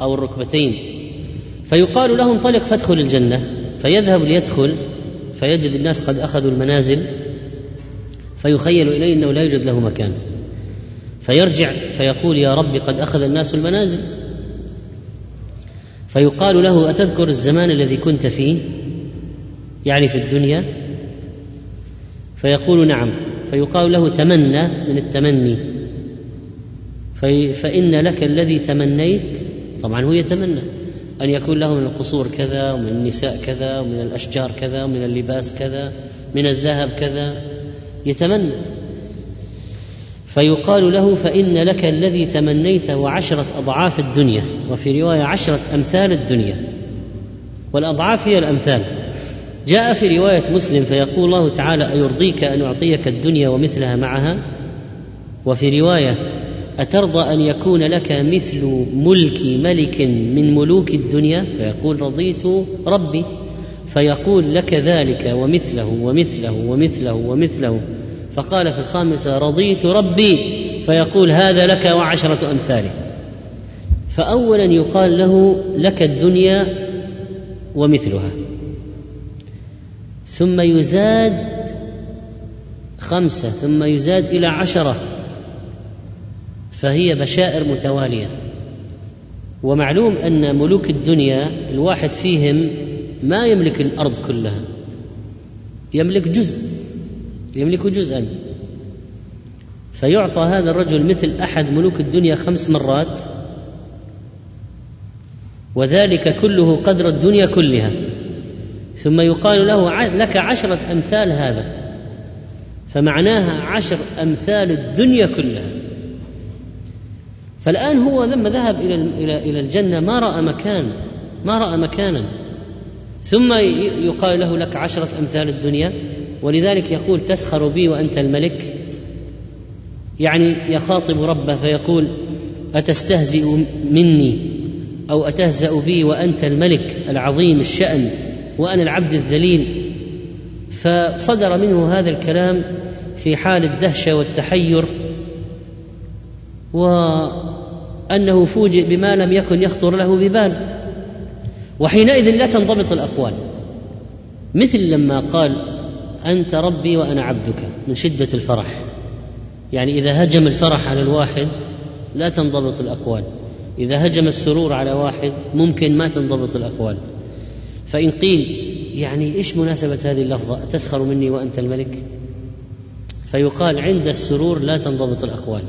S2: أو الركبتين. فيقال له انطلق فادخل الجنة فيذهب ليدخل فيجد الناس قد أخذوا المنازل فيخيل إليه إنه لا يوجد له مكان. فيرجع فيقول يا رب قد أخذ الناس المنازل. فيقال له أتذكر الزمان الذي كنت فيه؟ يعني في الدنيا؟ فيقول نعم. فيقال له تمنى من التمني. في فإن لك الذي تمنيت طبعا هو يتمنى. أن يكون له من القصور كذا ومن النساء كذا ومن الأشجار كذا ومن اللباس كذا من الذهب كذا. يتمنى. فيقال له فإن لك الذي تمنيت وعشرة أضعاف الدنيا وفي رواية عشرة أمثال الدنيا. والأضعاف هي الأمثال. جاء في رواية مسلم فيقول الله تعالى أيرضيك أن أعطيك الدنيا ومثلها معها؟ وفي رواية أترضى أن يكون لك مثل ملك ملك من ملوك الدنيا؟ فيقول رضيت ربي. فيقول لك ذلك ومثله ومثله ومثله ومثله. فقال في الخامسة رضيت ربي. فيقول هذا لك وعشرة أمثاله. فأولا يقال له لك الدنيا ومثلها. ثم يزاد خمسة ثم يزاد إلى عشرة. فهي بشائر متوالية. ومعلوم أن ملوك الدنيا الواحد فيهم ما يملك الأرض كلها. يملك جزء يملك جزءا. فيعطى هذا الرجل مثل أحد ملوك الدنيا خمس مرات وذلك كله قدر الدنيا كلها. ثم يقال له لك عشرة أمثال هذا فمعناها عشر أمثال الدنيا كلها. فالآن هو لما ذهب إلى إلى الجنة ما رأى مكان ما رأى مكانا. ثم يقال له لك عشرة أمثال الدنيا ولذلك يقول تسخر بي وأنت الملك. يعني يخاطب ربه فيقول أتستهزئ مني أو أتهزأ بي وأنت الملك العظيم الشأن وأنا العبد الذليل. فصدر منه هذا الكلام في حال الدهشة والتحير وانه فوجئ بما لم يكن يخطر له ببال. وحينئذ لا تنضبط الأقوال. مثل لما قال أنت ربي وأنا عبدك من شدة الفرح. يعني إذا هجم الفرح على الواحد لا تنضبط الأقوال. إذا هجم السرور على واحد ممكن ما تنضبط الأقوال. فإن قيل يعني إيش مناسبة هذه اللفظة؟ تسخر مني وأنت الملك؟ فيقال عند السرور لا تنضبط الأقوال.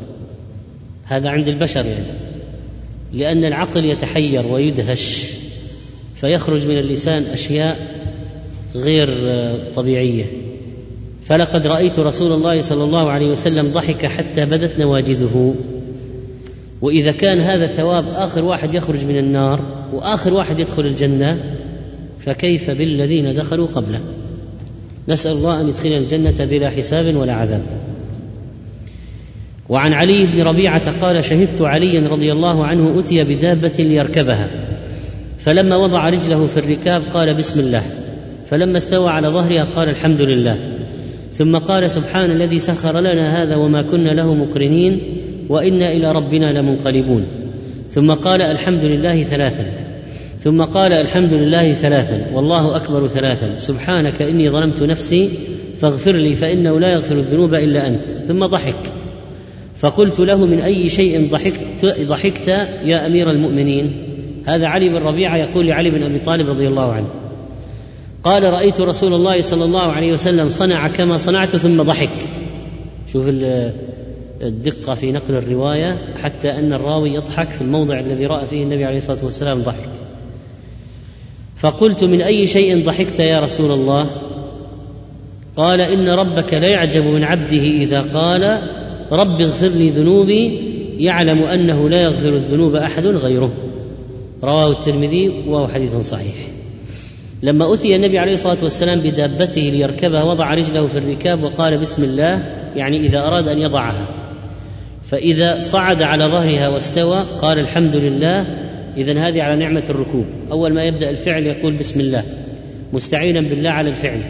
S2: هذا عند البشر يعني. لأن العقل يتحير ويدهش فيخرج من اللسان أشياء غير طبيعية. فلقد رأيت رسول الله صلى الله عليه وسلم ضحك حتى بدت نواجذه. وإذا كان هذا ثواب آخر واحد يخرج من النار وآخر واحد يدخل الجنة فكيف بالذين دخلوا قبله؟ نسأل الله أن يدخلنا الجنة بلا حساب ولا عذاب. وعن علي بن ربيعة قال شهدت عليا رضي الله عنه أتي بدابة ليركبها. فلما وضع رجله في الركاب قال بسم الله. فلما استوى على ظهرها قال الحمد لله. ثم قال سبحان الذي سخر لنا هذا وما كنا له مقرنين وإنا إلى ربنا لمنقلبون. ثم قال الحمد لله ثلاثا. ثم قال الحمد لله ثلاثا. والله أكبر ثلاثا. سبحانك إني ظلمت نفسي فاغفر لي فإنه لا يغفر الذنوب إلا أنت. ثم ضحك. فقلت له من أي شيء ضحكت ضحكت يا أمير المؤمنين؟ هذا علي بن ربيعة يقول لعلي بن أبي طالب رضي الله عنه. قال رأيت رسول الله صلى الله عليه وسلم صنع كما صنعت ثم ضحك. شوف الدقة في نقل الرواية حتى أن الراوي يضحك في الموضع الذي رأى فيه النبي عليه الصلاة والسلام ضحك. فقلت من أي شيء ضحكت يا رسول الله؟ قال إن ربك ليعجب من عبده إذا قال رب اغفر لي ذنوبي يعلم أنه لا يغفر الذنوب أحد غيره. رواه الترمذي وهو حديث صحيح. لما أتي النبي عليه الصلاة والسلام بدابته ليركبها وضع رجله في الركاب وقال بسم الله يعني إذا أراد أن يضعها. فإذا صعد على ظهرها واستوى قال الحمد لله اذا هذه على نعمة الركوب. أول ما يبدأ الفعل يقول بسم الله مستعينا بالله على الفعل.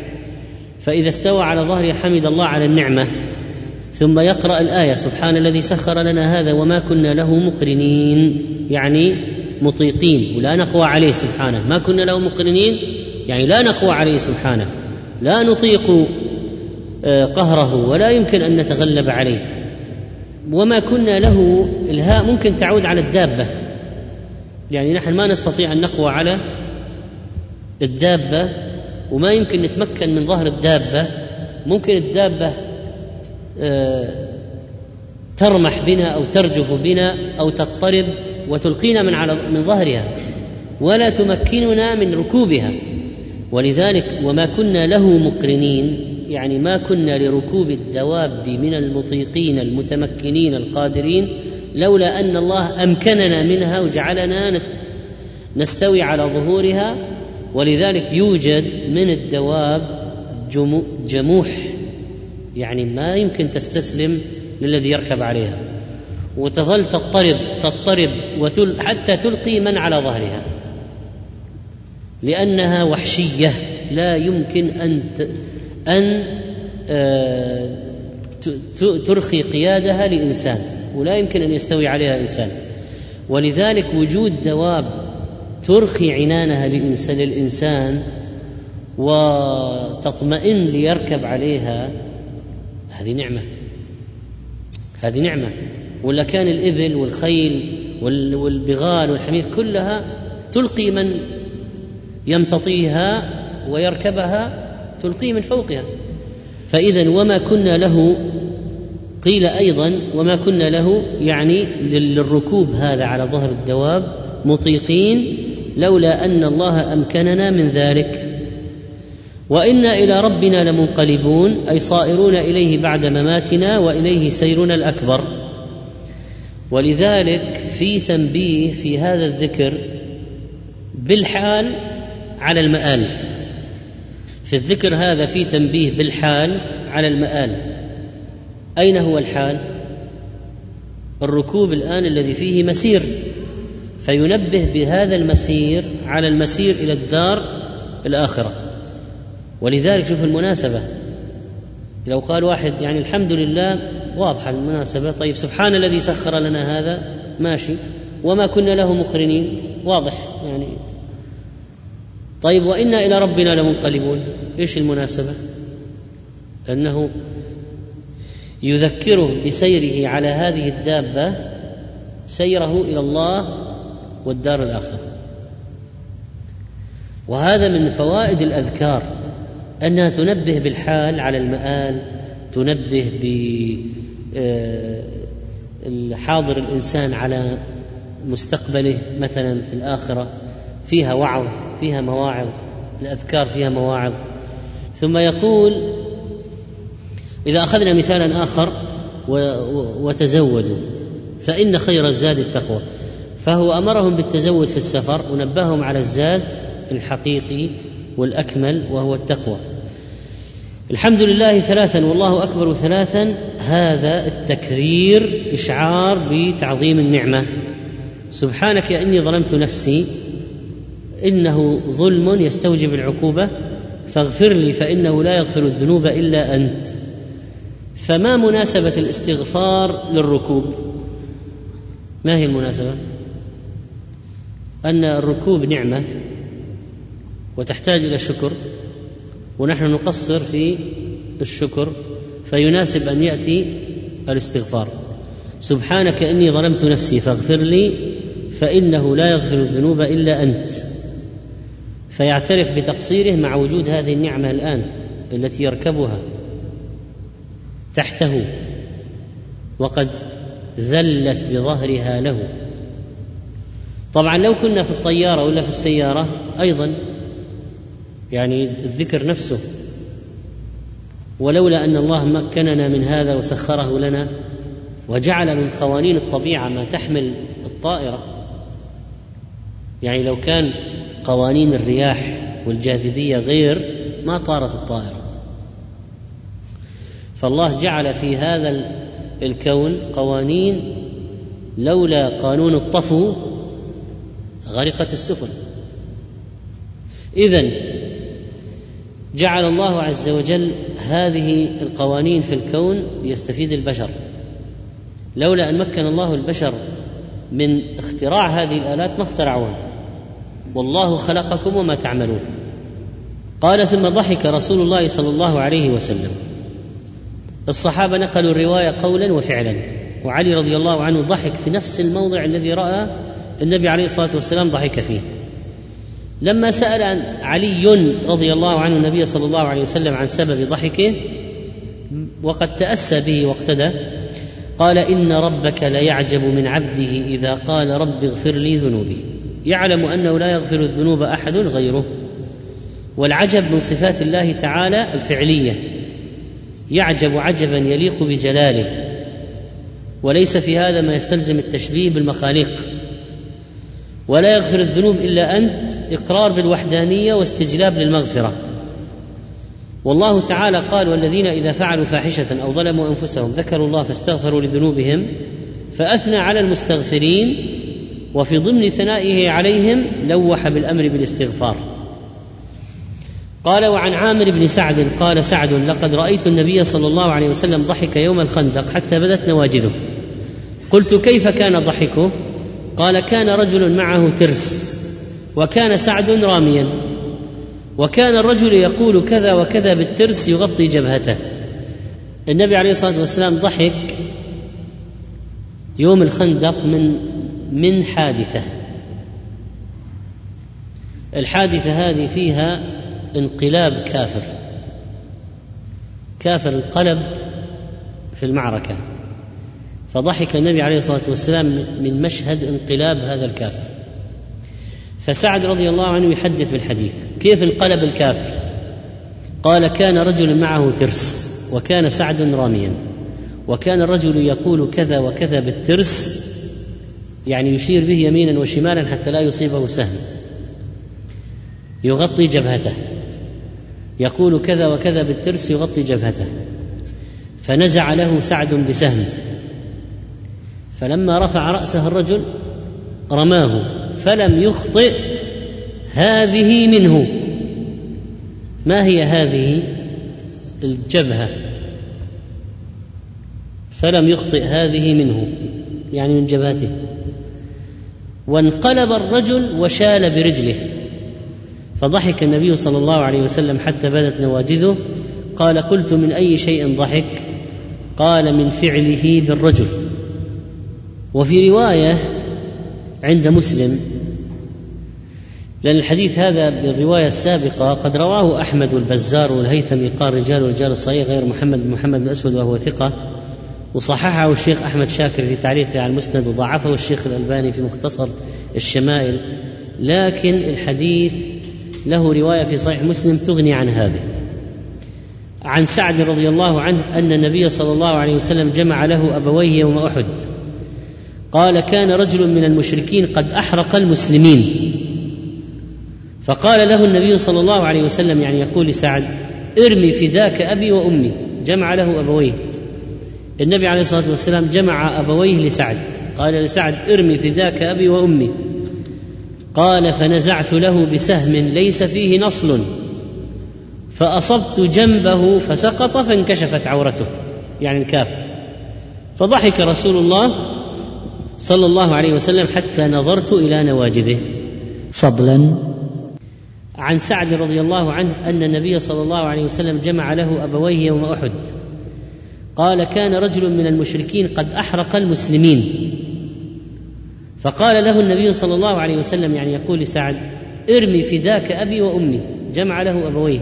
S2: فإذا استوى على ظهره حمد الله على النعمة. ثم يقرأ الآية سبحان الذي سخر لنا هذا وما كنا له مقرنين. يعني مطيقين. ولا نقوى عليه سبحانه. ما كنا له مقرنين؟ يعني لا نقوى عليه سبحانه. لا نطيق آه، قهره ولا يمكن أن نتغلب عليه. وما كنا له إلهاء ممكن تعود على الدابة. يعني نحن ما نستطيع أن نقوى على الدابة وما يمكن نتمكن من ظهر الدابة. ممكن الدابة آه، ترمح بنا أو ترجف بنا أو تضطرب وتلقينا من على من ظهرها. ولا تمكننا من ركوبها. ولذلك وما كنا له مقرنين. يعني ما كنا لركوب الدواب من المطيقين المتمكنين القادرين لولا أن الله أمكننا منها وجعلنا نستوي على ظهورها. ولذلك يوجد من الدواب جموح. يعني ما يمكن تستسلم للذي يركب عليها. وتظل تضطرب تضطرب وتل حتى تلقي من على ظهرها. لأنها وحشية. لا يمكن أن أن آه، ترخي قيادها لإنسان. ولا يمكن أن يستوي عليها إنسان. ولذلك وجود دواب ترخي عنانها للإنسان وتطمئن ليركب عليها هذه نعمة. هذه نعمة. ولا كان الإبل والخيل والبغال والحمير كلها تلقي من يمتطيها ويركبها تلقيه من فوقها. فإذا وما كنا له قيل أيضا وما كنا له يعني للركوب هذا على ظهر الدواب مطيقين لولا أن الله أمكننا من ذلك. وإنا إلى ربنا لمنقلبون أي صائرون إليه بعد مماتنا وإليه سيرنا الأكبر. ولذلك في تنبيه في هذا الذكر بالحال على المآل. في الذكر هذا في تنبيه بالحال على المآل. أين هو الحال؟ الركوب الآن الذي فيه مسير. فينبه بهذا المسير على المسير إلى الدار الآخرة. ولذلك شوف المناسبة. لو قال واحد يعني الحمد لله واضحة المناسبة. طيب سبحان الذي سخر لنا هذا ماشي. وما كنا له مقرنين واضح يعني. طيب وإنا إلى ربنا لمنقلبون. إيش المناسبة؟ أنه يذكره بسيره على هذه الدابة سيره إلى الله والدار الآخرة. وهذا من فوائد الأذكار. أنها تنبه بالحال على المآل تنبه بحاضر آه، الإنسان على مستقبله مثلا في الآخرة فيها وعظ فيها مواعظ الأذكار فيها مواعظ. ثم يقول إذا أخذنا مثالا آخر وتزودوا فإن خير الزاد التقوى. فهو أمرهم بالتزود في السفر ونبههم على الزاد الحقيقي والأكمل وهو التقوى. الحمد لله ثلاثا والله أكبر ثلاثا هذا التكرير إشعار بتعظيم النعمة. سبحانك يا إني ظلمت نفسي إنه ظلم يستوجب العقوبة. فاغفر لي فإنه لا يغفر الذنوب إلا أنت. فما مناسبة الاستغفار للركوب؟ ما هي المناسبة؟ أن الركوب نعمة وتحتاج إلى شكر. ونحن نقصر في الشكر فيناسب أن يأتي الاستغفار. سبحانك إني ظلمت نفسي فاغفر لي فإنه لا يغفر الذنوب إلا أنت. فيعترف بتقصيره مع وجود هذه النعمة الآن التي يركبها تحته. وقد ذلت بظهرها له. طبعا لو كنا في الطيارة ولا في السيارة أيضا يعني الذكر نفسه. ولولا أن الله مكننا من هذا وسخره لنا وجعل من قوانين الطبيعة ما تحمل الطائرة. يعني لو كان قوانين الرياح والجاذبية غير ما طارت الطائرة. فالله جعل في هذا الكون قوانين لولا قانون الطفو غرقت السفن. اذا جعل الله عز وجل هذه القوانين في الكون ليستفيد البشر. لولا أن مكن الله البشر من اختراع هذه الآلات ما اخترعوها. والله خلقكم وما تعملون. قال ثم ضحك رسول الله صلى الله عليه وسلم. الصحابة نقلوا الرواية قولا وفعلا. وعلي رضي الله عنه ضحك في نفس الموضع الذي رأى النبي عليه الصلاة والسلام ضحك فيه. لما عن علي رضي الله عنه النبي صلى الله عليه وسلم عن سبب ضحكه وقد تأسى به واقتدى قال إن ربك ليعجب من عبده إذا قال رب اغفر لي ذنوبي. يعلم أنه لا يغفر الذنوب أحد غيره. والعجب من صفات الله تعالى الفعلية. يعجب عجبا يليق بجلاله. وليس في هذا ما يستلزم التشبيه بالمخاليق. ولا يغفر الذنوب إلا أنت إقرار بالوحدانية واستجلاب للمغفرة. والله تعالى قال والذين إذا فعلوا فاحشة أو ظلموا أنفسهم ذكروا الله فاستغفروا لذنوبهم فأثنى على المستغفرين وفي ضمن ثنائه عليهم لوح بالأمر بالاستغفار. قال وعن عامر بن سعد قال سعد لقد رأيت النبي صلى الله عليه وسلم ضحك يوم الخندق حتى بدت نواجذه. قلت كيف كان ضحكه؟ قال كان رجل معه ترس وكان سعد راميا وكان الرجل يقول كذا وكذا بالترس يغطي جبهته. النبي عليه الصلاة والسلام ضحك يوم الخندق من من حادثة. الحادثة هذه فيها انقلاب كافر كافر انقلب في المعركة. فضحك النبي عليه الصلاة والسلام من مشهد انقلاب هذا الكافر. فسعد رضي الله عنه يحدث بالحديث. كيف انقلب الكافر؟ قال كان رجل معه ترس وكان سعد راميا. وكان الرجل يقول كذا وكذا بالترس يعني يشير به يمينا وشمالا حتى لا يصيبه سهم. يغطي جبهته. يقول كذا وكذا بالترس يغطي جبهته. فنزع له سعد بسهم. فلما رفع رأسه الرجل رماه فلم يخطئ هذه منه. ما هي هذه؟ الجبهة. فلم يخطئ هذه منه يعني من جبهته. وانقلب الرجل وشال برجله. فضحك النبي صلى الله عليه وسلم حتى بدت نواجذه. قال قلت من أي شيء ضحك؟ قال من فعله بالرجل. وفي رواية عند مسلم لأن الحديث هذا بالرواية السابقة قد رواه أحمد والبزار والهيثمي قال رجال ورجال الصحيح غير محمد بن محمد بن أسود وهو ثقة وصححه الشيخ أحمد شاكر في تعليقه على المسند وضعفه الشيخ الألباني في مختصر الشمائل لكن الحديث له رواية في صحيح مسلم تغني عن هذه. عن سعد رضي الله عنه أن النبي صلى الله عليه وسلم جمع له أبويه يوم أحد. قال كان رجل من المشركين قد أحرق المسلمين. فقال له النبي صلى الله عليه وسلم يعني يقول لسعد ارمي فداك أبي وأمي. جمع له أبويه. النبي عليه الصلاة والسلام جمع أبويه لسعد. قال لسعد ارمي فداك أبي وأمي. قال فنزعت له بسهم ليس فيه نصل. فأصبت جنبه فسقط فانكشفت عورته. يعني الكافر فضحك رسول الله صلى الله عليه وسلم حتى نظرت إلى نواجذه.
S1: فضلا.
S2: عن سعد رضي الله عنه أن النبي صلى الله عليه وسلم جمع له أبويه يوم أحد. قال كان رجل من المشركين قد أحرق المسلمين. فقال له النبي صلى الله عليه وسلم يعني يقول لسعد ارمي فداك أبي وأمي. جمع له أبويه.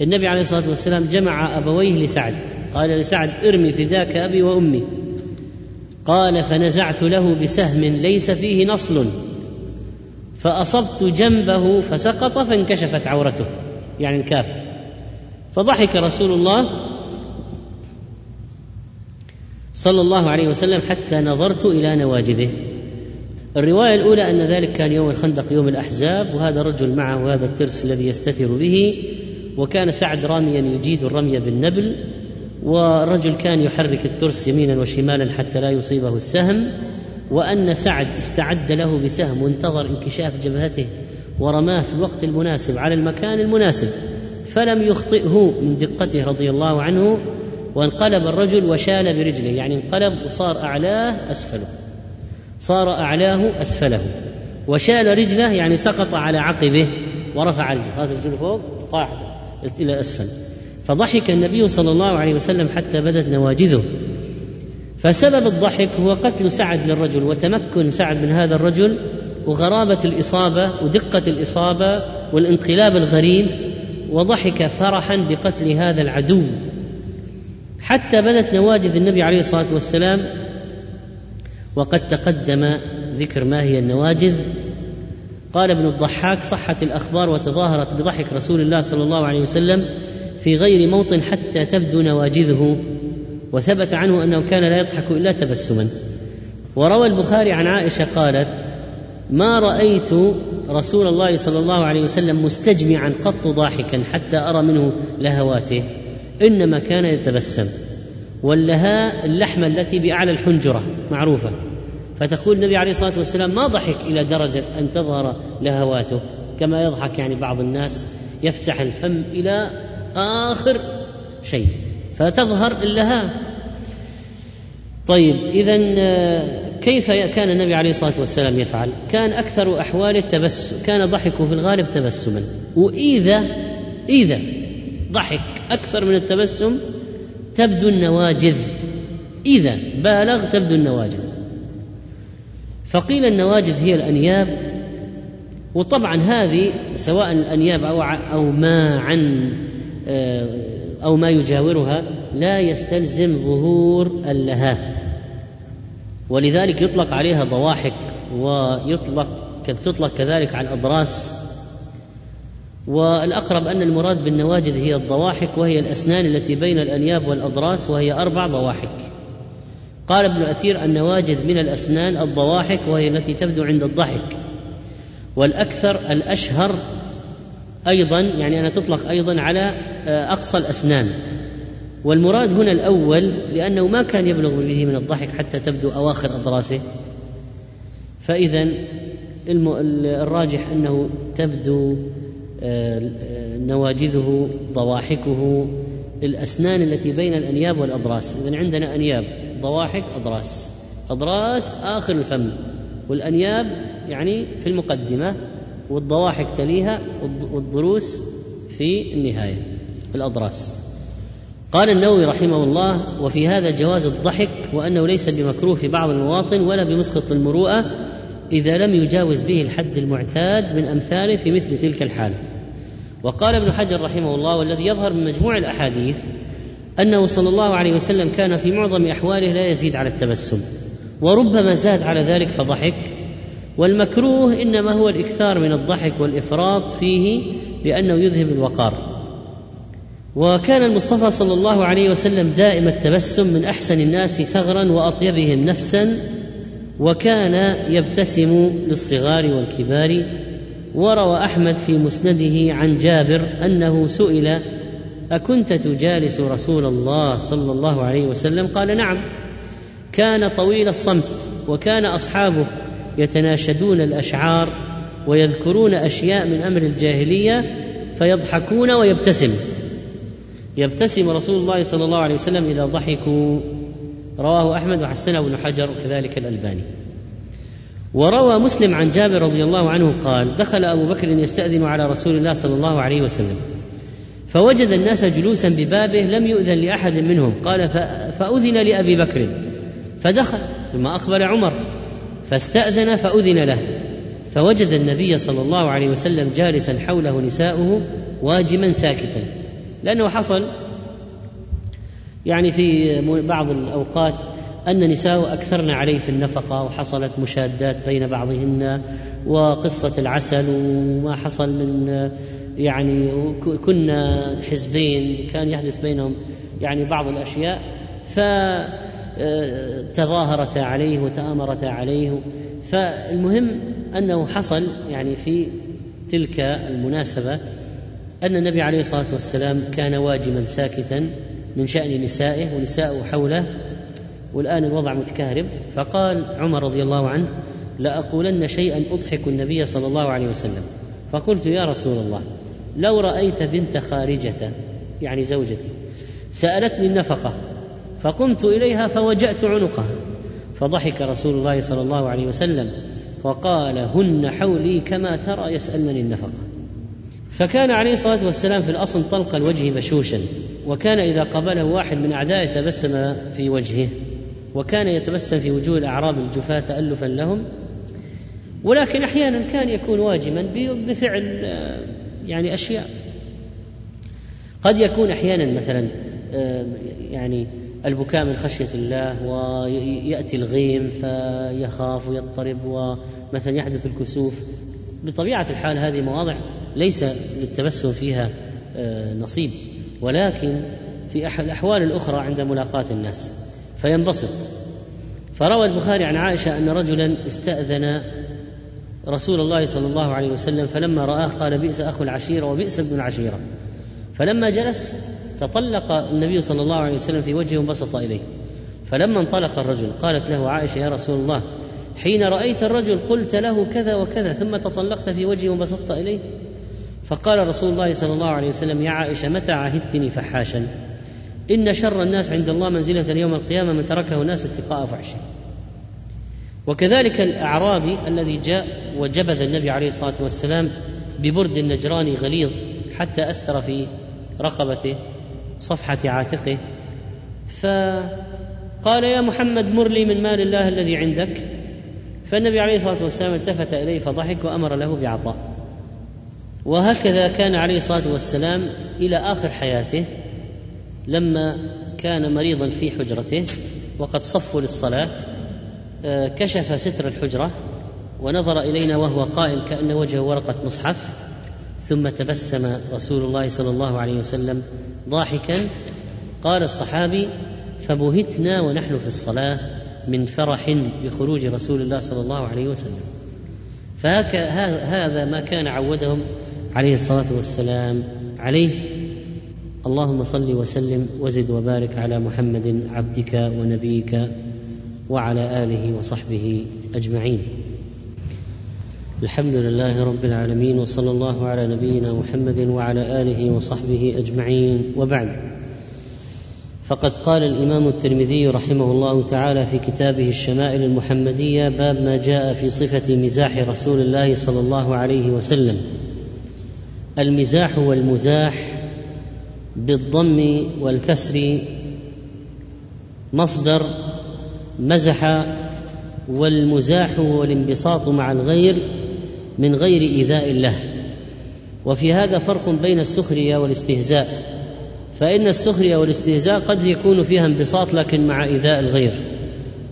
S2: النبي عليه الصلاة والسلام جمع أبويه لسعد. قال لسعد ارمي فداك أبي وأمي. قال فنزعت له بسهم ليس فيه نصل. فأصبت جنبه فسقط فانكشفت عورته يعني الكافر فضحك رسول الله صلى الله عليه وسلم حتى نظرت إلى نواجذه. الرواية الأولى أن ذلك كان يوم الخندق يوم الأحزاب وهذا الرجل معه هذا الترس الذي يستتر به. وكان سعد راميا يجيد الرمي بالنبل والرجل كان يحرك الترس يمينا وشمالا حتى لا يصيبه السهم وأن سعد استعد له بسهم وانتظر انكشاف جبهته ورماه في الوقت المناسب على المكان المناسب فلم يخطئه من دقته رضي الله عنه وانقلب الرجل وشال برجله يعني انقلب وصار أعلاه أسفله صار أعلاه أسفله وشال رجله يعني سقط على عقبه ورفع رجله هذا الرجل فوق طاحت إلى أسفل. فضحك النبي صلى الله عليه وسلم حتى بدت نواجذه. فسبب الضحك هو قتل سعد للرجل وتمكن سعد من هذا الرجل وغرابة الإصابة ودقة الإصابة والانقلاب الغريب وضحك فرحا بقتل هذا العدو. حتى بدت نواجذ النبي عليه الصلاة والسلام وقد تقدم ذكر ما هي النواجذ. قال ابن الضحاك صحت الأخبار وتظاهرت بضحك رسول الله صلى الله عليه وسلم في غير موطن حتى تبدو نواجذه وثبت عنه أنه كان لا يضحك إلا تبسما. وروى البخاري عن عائشة قالت ما رأيت رسول الله صلى الله عليه وسلم مستجمعا قط ضاحكا حتى أرى منه لهواته إنما كان يتبسم. واللهاء اللحمة التي بأعلى الحنجرة معروفة. فتقول النبي عليه الصلاة والسلام ما ضحك إلى درجة أن تظهر لهواته. كما يضحك يعني بعض الناس يفتح الفم إلى آخر شيء فتظهر اللهاء طيب اذا كيف كان النبي عليه الصلاة والسلام يفعل؟ كان أكثر احواله التبسم، كان ضحكه في الغالب تبسما، وإذا إذا ضحك أكثر من التبسم تبدو النواجذ. إذا بالغ تبدو النواجذ. فقيل النواجذ هي الأنياب وطبعا هذه سواء الانياب أو أو ما عن أو ما يجاورها لا يستلزم ظهور اللهاه ولذلك يطلق عليها ضواحك ويطلق تطلق كذلك على الأضراس. والأقرب أن المراد بالنواجذ هي الضواحك وهي الأسنان التي بين الأنياب والأضراس وهي أربع ضواحك. قال ابن اثير النواجذ من الأسنان الضواحك وهي التي تبدو عند الضحك. والأكثر الأشهر أيضا يعني انها تطلق أيضا على أقصى الأسنان. والمراد هنا الأول لأنه ما كان يبلغ به من الضحك حتى تبدو أواخر أضراسه. فإذا الراجح أنه تبدو آه، نواجذه ضواحكه الأسنان التي بين الأنياب والأضراس. اذا عندنا أنياب ضواحك أضراس. أضراس آخر الفم. والأنياب يعني في المقدمة والضواحك تليها والضروس في النهاية. في الأضراس. قال النووي رحمه الله وفي هذا جواز الضحك وأنه ليس بمكروه في بعض المواطن ولا بمسقط المروءة إذا لم يجاوز به الحد المعتاد من أمثاله في مثل تلك الحالة. وقال ابن حجر رحمه الله والذي يظهر من مجموع الأحاديث أنه صلى الله عليه وسلم كان في معظم أحواله لا يزيد على التبسم وربما زاد على ذلك فضحك والمكروه إنما هو الإكثار من الضحك والإفراط فيه لأنه يذهب الوقار. وكان المصطفى صلى الله عليه وسلم دائم التبسم من أحسن الناس ثغرا وأطيبهم نفسا وكان يبتسم للصغار والكبار. وروى أحمد في مسنده عن جابر أنه سئل أكنت تجالس رسول الله صلى الله عليه وسلم؟ قال نعم. كان طويل الصمت وكان أصحابه يتناشدون الأشعار ويذكرون أشياء من أمر الجاهلية فيضحكون ويبتسم. يبتسم رسول الله صلى الله عليه وسلم إذا ضحكوا. رواه أحمد وحسنه ابن حجر وكذلك الألباني. وروى مسلم عن جابر رضي الله عنه قال دخل أبو بكر يستأذن على رسول الله صلى الله عليه وسلم. فوجد الناس جلوسا ببابه لم يؤذن لأحد منهم. قال فأذن لأبي بكر. فدخل ثم أقبل عمر. فاستأذن فأذن له. فوجد النبي صلى الله عليه وسلم جالسا حوله نساؤه واجما ساكتا. لأنه حصل يعني في بعض الأوقات أن نساء أكثرن عليه في النفقة وحصلت مشادات بين بعضهن وقصة العسل وما حصل من يعني كنا حزبين كان يحدث بينهم يعني بعض الأشياء فتظاهرتا عليه وتآمرتا عليه. فالمهم أنه حصل يعني في تلك المناسبة أن النبي عليه الصلاة والسلام كان واجما ساكتا من شأن نسائه ونساءه حوله والآن الوضع متكهرب. فقال عمر رضي الله عنه لأقولن شيئا أضحك النبي صلى الله عليه وسلم. فقلت يا رسول الله لو رأيت بنت خارجة يعني زوجتي سألتني النفقة فقمت إليها فوجأت عنقها فضحك رسول الله صلى الله عليه وسلم وقال هن حولي كما ترى يسألنني النفقة. فكان عليه الصلاة والسلام في الأصل طلق الوجه بشوشا وكان إذا قبله واحد من أعدائه تبسم في وجهه وكان يتبسم في وجوه الأعراب الجفاة تألفا لهم. ولكن أحيانا كان يكون واجما بفعل آه، يعني أشياء. قد يكون أحيانا مثلا آه، يعني البكاء من خشية الله ويأتي الغيم فيخاف ويضطرب ومثلا يحدث الكسوف. بطبيعة الحال هذه مواضع ليس للتبسم فيها آه، نصيب. ولكن في الأحوال الأخرى عند ملاقاة الناس. فينبسط. فروى البخاري عن عائشة أن رجلا استأذن رسول الله صلى الله عليه وسلم فلما رآه قال بئس أخو العشيرة وبئس ابن العشيرة. فلما جلس تطلق النبي صلى الله عليه وسلم في وجهه وانبسط إليه. فلما انطلق الرجل قالت له عائشة يا رسول الله حين رأيت الرجل قلت له كذا وكذا ثم تطلقت في وجهه وانبسطت إليه؟ فقال رسول الله صلى الله عليه وسلم يا عائشة متى عهدتني فحاشا؟ إن شر الناس عند الله منزلة يوم القيامة من تركه الناس اتقاء فحشه. وكذلك الأعرابي الذي جاء وجبذ النبي عليه الصلاة والسلام ببرد نجراني غليظ حتى أثر في رقبته صفحة عاتقه. فقال يا محمد مر لي من مال الله الذي عندك. فالنبي عليه الصلاة والسلام التفت إليه فضحك وأمر له بعطاء. وهكذا كان عليه الصلاة والسلام إلى آخر حياته لما كان مريضا في حجرته وقد صفوا للصلاة آه، كشف ستر الحجرة ونظر إلينا وهو قائم كأن وجهه ورقة مصحف ثم تبسم رسول الله صلى الله عليه وسلم ضاحكا قال الصحابي فبهتنا ونحن في الصلاة من فرح بخروج رسول الله صلى الله عليه وسلم. فهذا ما كان عودهم عليه الصلاة والسلام عليه. اللهم صل وسلم وزد وبارك على محمد عبدك ونبيك وعلى آله وصحبه أجمعين. الحمد لله رب العالمين وصلى الله على نبينا محمد وعلى آله وصحبه أجمعين. وبعد فقد قال الإمام الترمذي رحمه الله تعالى في كتابه الشمائل المحمدية باب ما جاء في صفة مزاح رسول الله صلى الله عليه وسلم. المزاح والمزاح بالضم والكسر مصدر مزح والمزاح هو الانبساط مع الغير من غير إيذاء له وفي هذا فرق بين السخرية والاستهزاء. فإن السخرية والاستهزاء قد يكون فيها انبساط لكن مع إيذاء الغير.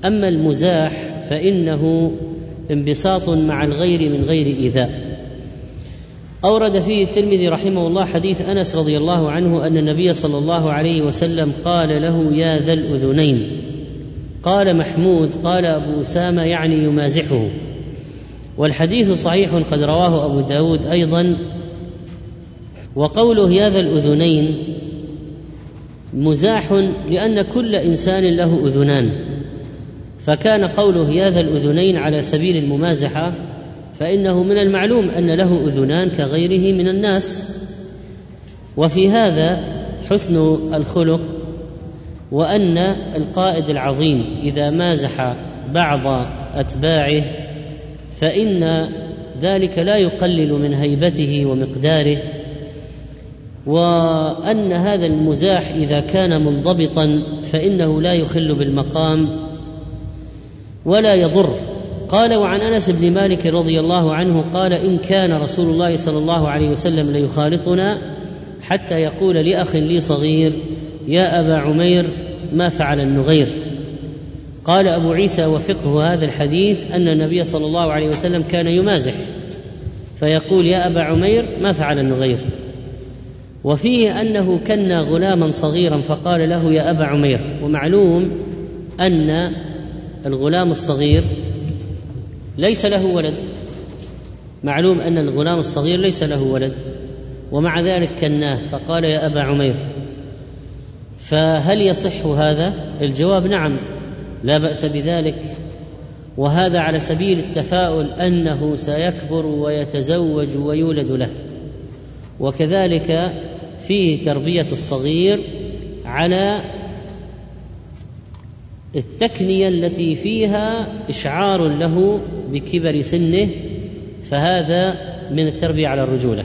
S2: أما المزاح فإنه انبساط مع الغير من غير إيذاء. أورد فيه الترمذي رحمه الله حديث أنس رضي الله عنه أن النبي صلى الله عليه وسلم قال له يا ذا الأذنين. قال محمود قال أبو أسامة يعني يمازحه. والحديث صحيح قد رواه أبو داود أيضا. وقوله يا ذا الأذنين مزاح لأن كل إنسان له أذنان. فكان قوله يا ذا الأذنين على سبيل الممازحة فإنه من المعلوم أن له أذنان كغيره من الناس. وفي هذا حسن الخلق وأن القائد العظيم إذا مازح بعض أتباعه فإن ذلك لا يقلل من هيبته ومقداره. وأن هذا المزاح إذا كان منضبطا فإنه لا يخل بالمقام ولا يضر قال وعن أنس بن مالك رضي الله عنه قال إن كان رسول الله صلى الله عليه وسلم ليخالطنا حتى يقول لأخ لي صغير يا أبا عمير ما فعل النغير؟ قال أبو عيسى وفقه هذا الحديث أن النبي صلى الله عليه وسلم كان يمازح فيقول يا أبا عمير ما فعل النغير؟ وفيه أنه كنا غلاما صغيرا فقال له يا أبا عمير. ومعلوم أن الغلام الصغير ليس له ولد. معلوم أن الغلام الصغير ليس له ولد. ومع ذلك كناه فقال يا أبا عمير فهل يصح هذا؟ الجواب نعم لا بأس بذلك. وهذا على سبيل التفاؤل أنه سيكبر ويتزوج ويولد له. وكذلك فيه تربية الصغير على التكنية التي فيها إشعار له بكبر سنه فهذا من التربية على الرجولة.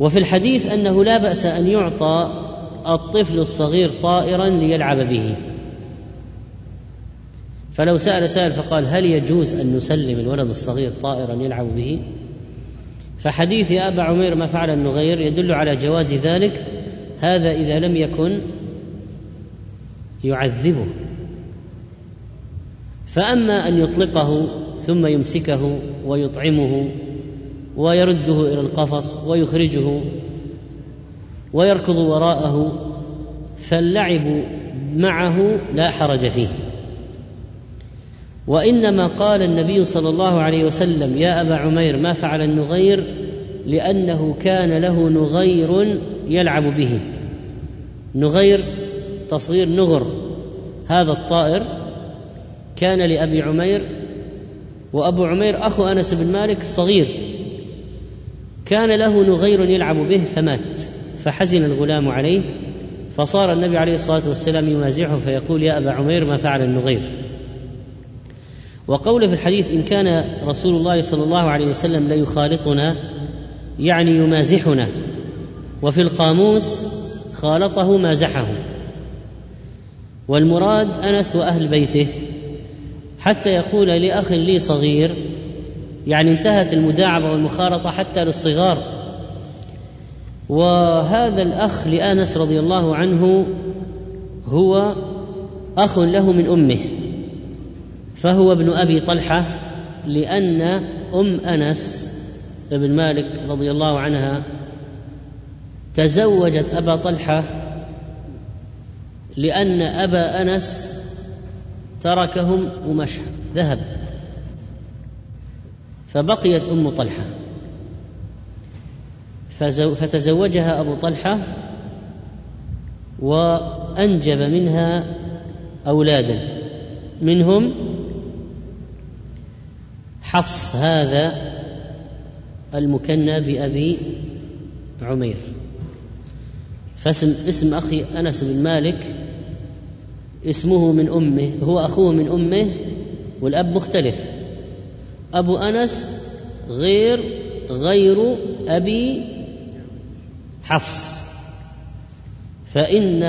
S2: وفي الحديث أنه لا بأس أن يعطى الطفل الصغير طائرا ليلعب به. فلو سأل سائل فقال هل يجوز أن نسلم الولد الصغير طائرا يلعب به؟ فحديث يا أبا عمير ما فعل النغير يدل على جواز ذلك هذا إذا لم يكن يعذبه. فأما أن يطلقه ثم يمسكه ويطعمه ويرده إلى القفص ويخرجه ويركض وراءه فاللعب معه لا حرج فيه. وإنما قال النبي صلى الله عليه وسلم يا أبا عمير ما فعل النغير لأنه كان له نغير يلعب به. نغير تصغير نغر هذا الطائر كان لأبي عمير وأبو عمير أخو أنس بن مالك الصغير. كان له نغير يلعب به فمات فحزن الغلام عليه فصار النبي عليه الصلاة والسلام يمازحه فيقول يا أبا عمير ما فعل النغير؟ وقوله في الحديث إن كان رسول الله صلى الله عليه وسلم ليخالطنا يعني يمازحنا وفي القاموس خالطه مازحه. والمراد أنس وأهل بيته حتى يقول لأخ لي صغير يعني انتهت المداعبة والمخالطه حتى للصغار. وهذا الأخ لأنس رضي الله عنه هو أخ له من أمه فهو ابن أبي طلحة لأن أم أنس بن مالك رضي الله عنها تزوجت أبا طلحة لأن أبا أنس تركهم ومشى ذهب. فبقيت أم طلحة. فتزوجها أبو طلحة وأنجب منها أولادا. منهم حفص هذا المكنى بأبي عمير. فاسم اسم أخي أنس بن مالك اسمه من أمه هو أخوه من أمه والأب مختلف. أبو أنس غير غير أبي حفص. فإن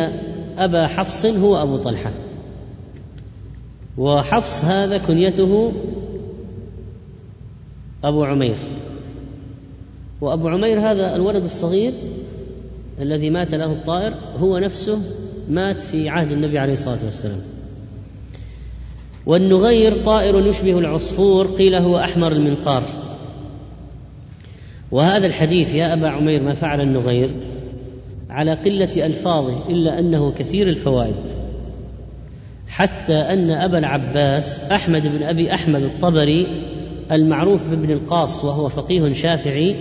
S2: أبا حفص هو أبو طلحة. وحفص هذا كنيته أبو عمير. وأبو عمير هذا الولد الصغير الذي مات له الطائر هو نفسه مات في عهد النبي عليه الصلاة والسلام. والنغير طائر يشبه العصفور قيل هو أحمر المنقار. وهذا الحديث يا أبا عمير ما فعل النغير؟ على قلة ألفاظه إلا أنه كثير الفوائد. حتى أن أبا العباس أحمد بن أبي أحمد الطبري المعروف بابن القاص وهو فقيه شافعي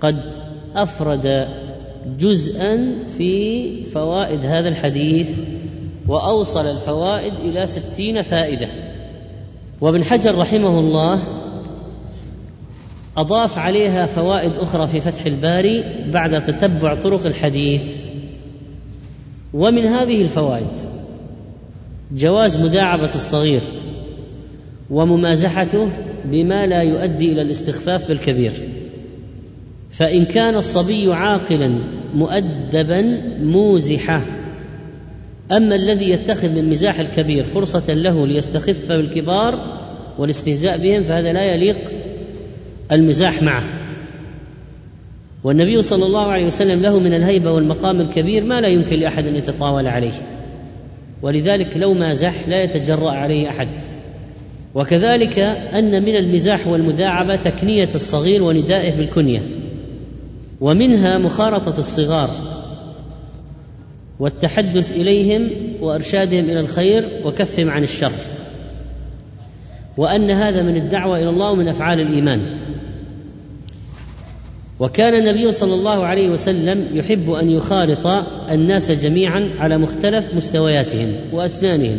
S2: قد أفرد جزءا في فوائد هذا الحديث وأوصل الفوائد إلى ستين فائدة. وابن حجر رحمه الله أضاف عليها فوائد أخرى في فتح الباري بعد تتبع طرق الحديث. ومن هذه الفوائد جواز مداعبة الصغير وممازحته بما لا يؤدي إلى الاستخفاف بالكبير. فإن كان الصبي عاقلا مؤدبا موزحة. أما الذي يتخذ للمزاح الكبير فرصة له ليستخف بالكبار والاستهزاء بهم فهذا لا يليق المزاح معه. والنبي صلى الله عليه وسلم له من الهيبة والمقام الكبير ما لا يمكن لأحد أن يتطاول عليه. ولذلك لو مازح لا يتجرأ عليه أحد. وكذلك أن من المزاح والمداعبه تكنية الصغير وندائه بالكنية. ومنها مخارطة الصغار والتحدث إليهم وإرشادهم إلى الخير وكفهم عن الشر وأن هذا من الدعوة إلى الله ومن أفعال الإيمان. وكان النبي صلى الله عليه وسلم يحب أن يخالط الناس جميعا على مختلف مستوياتهم وأسنانهم.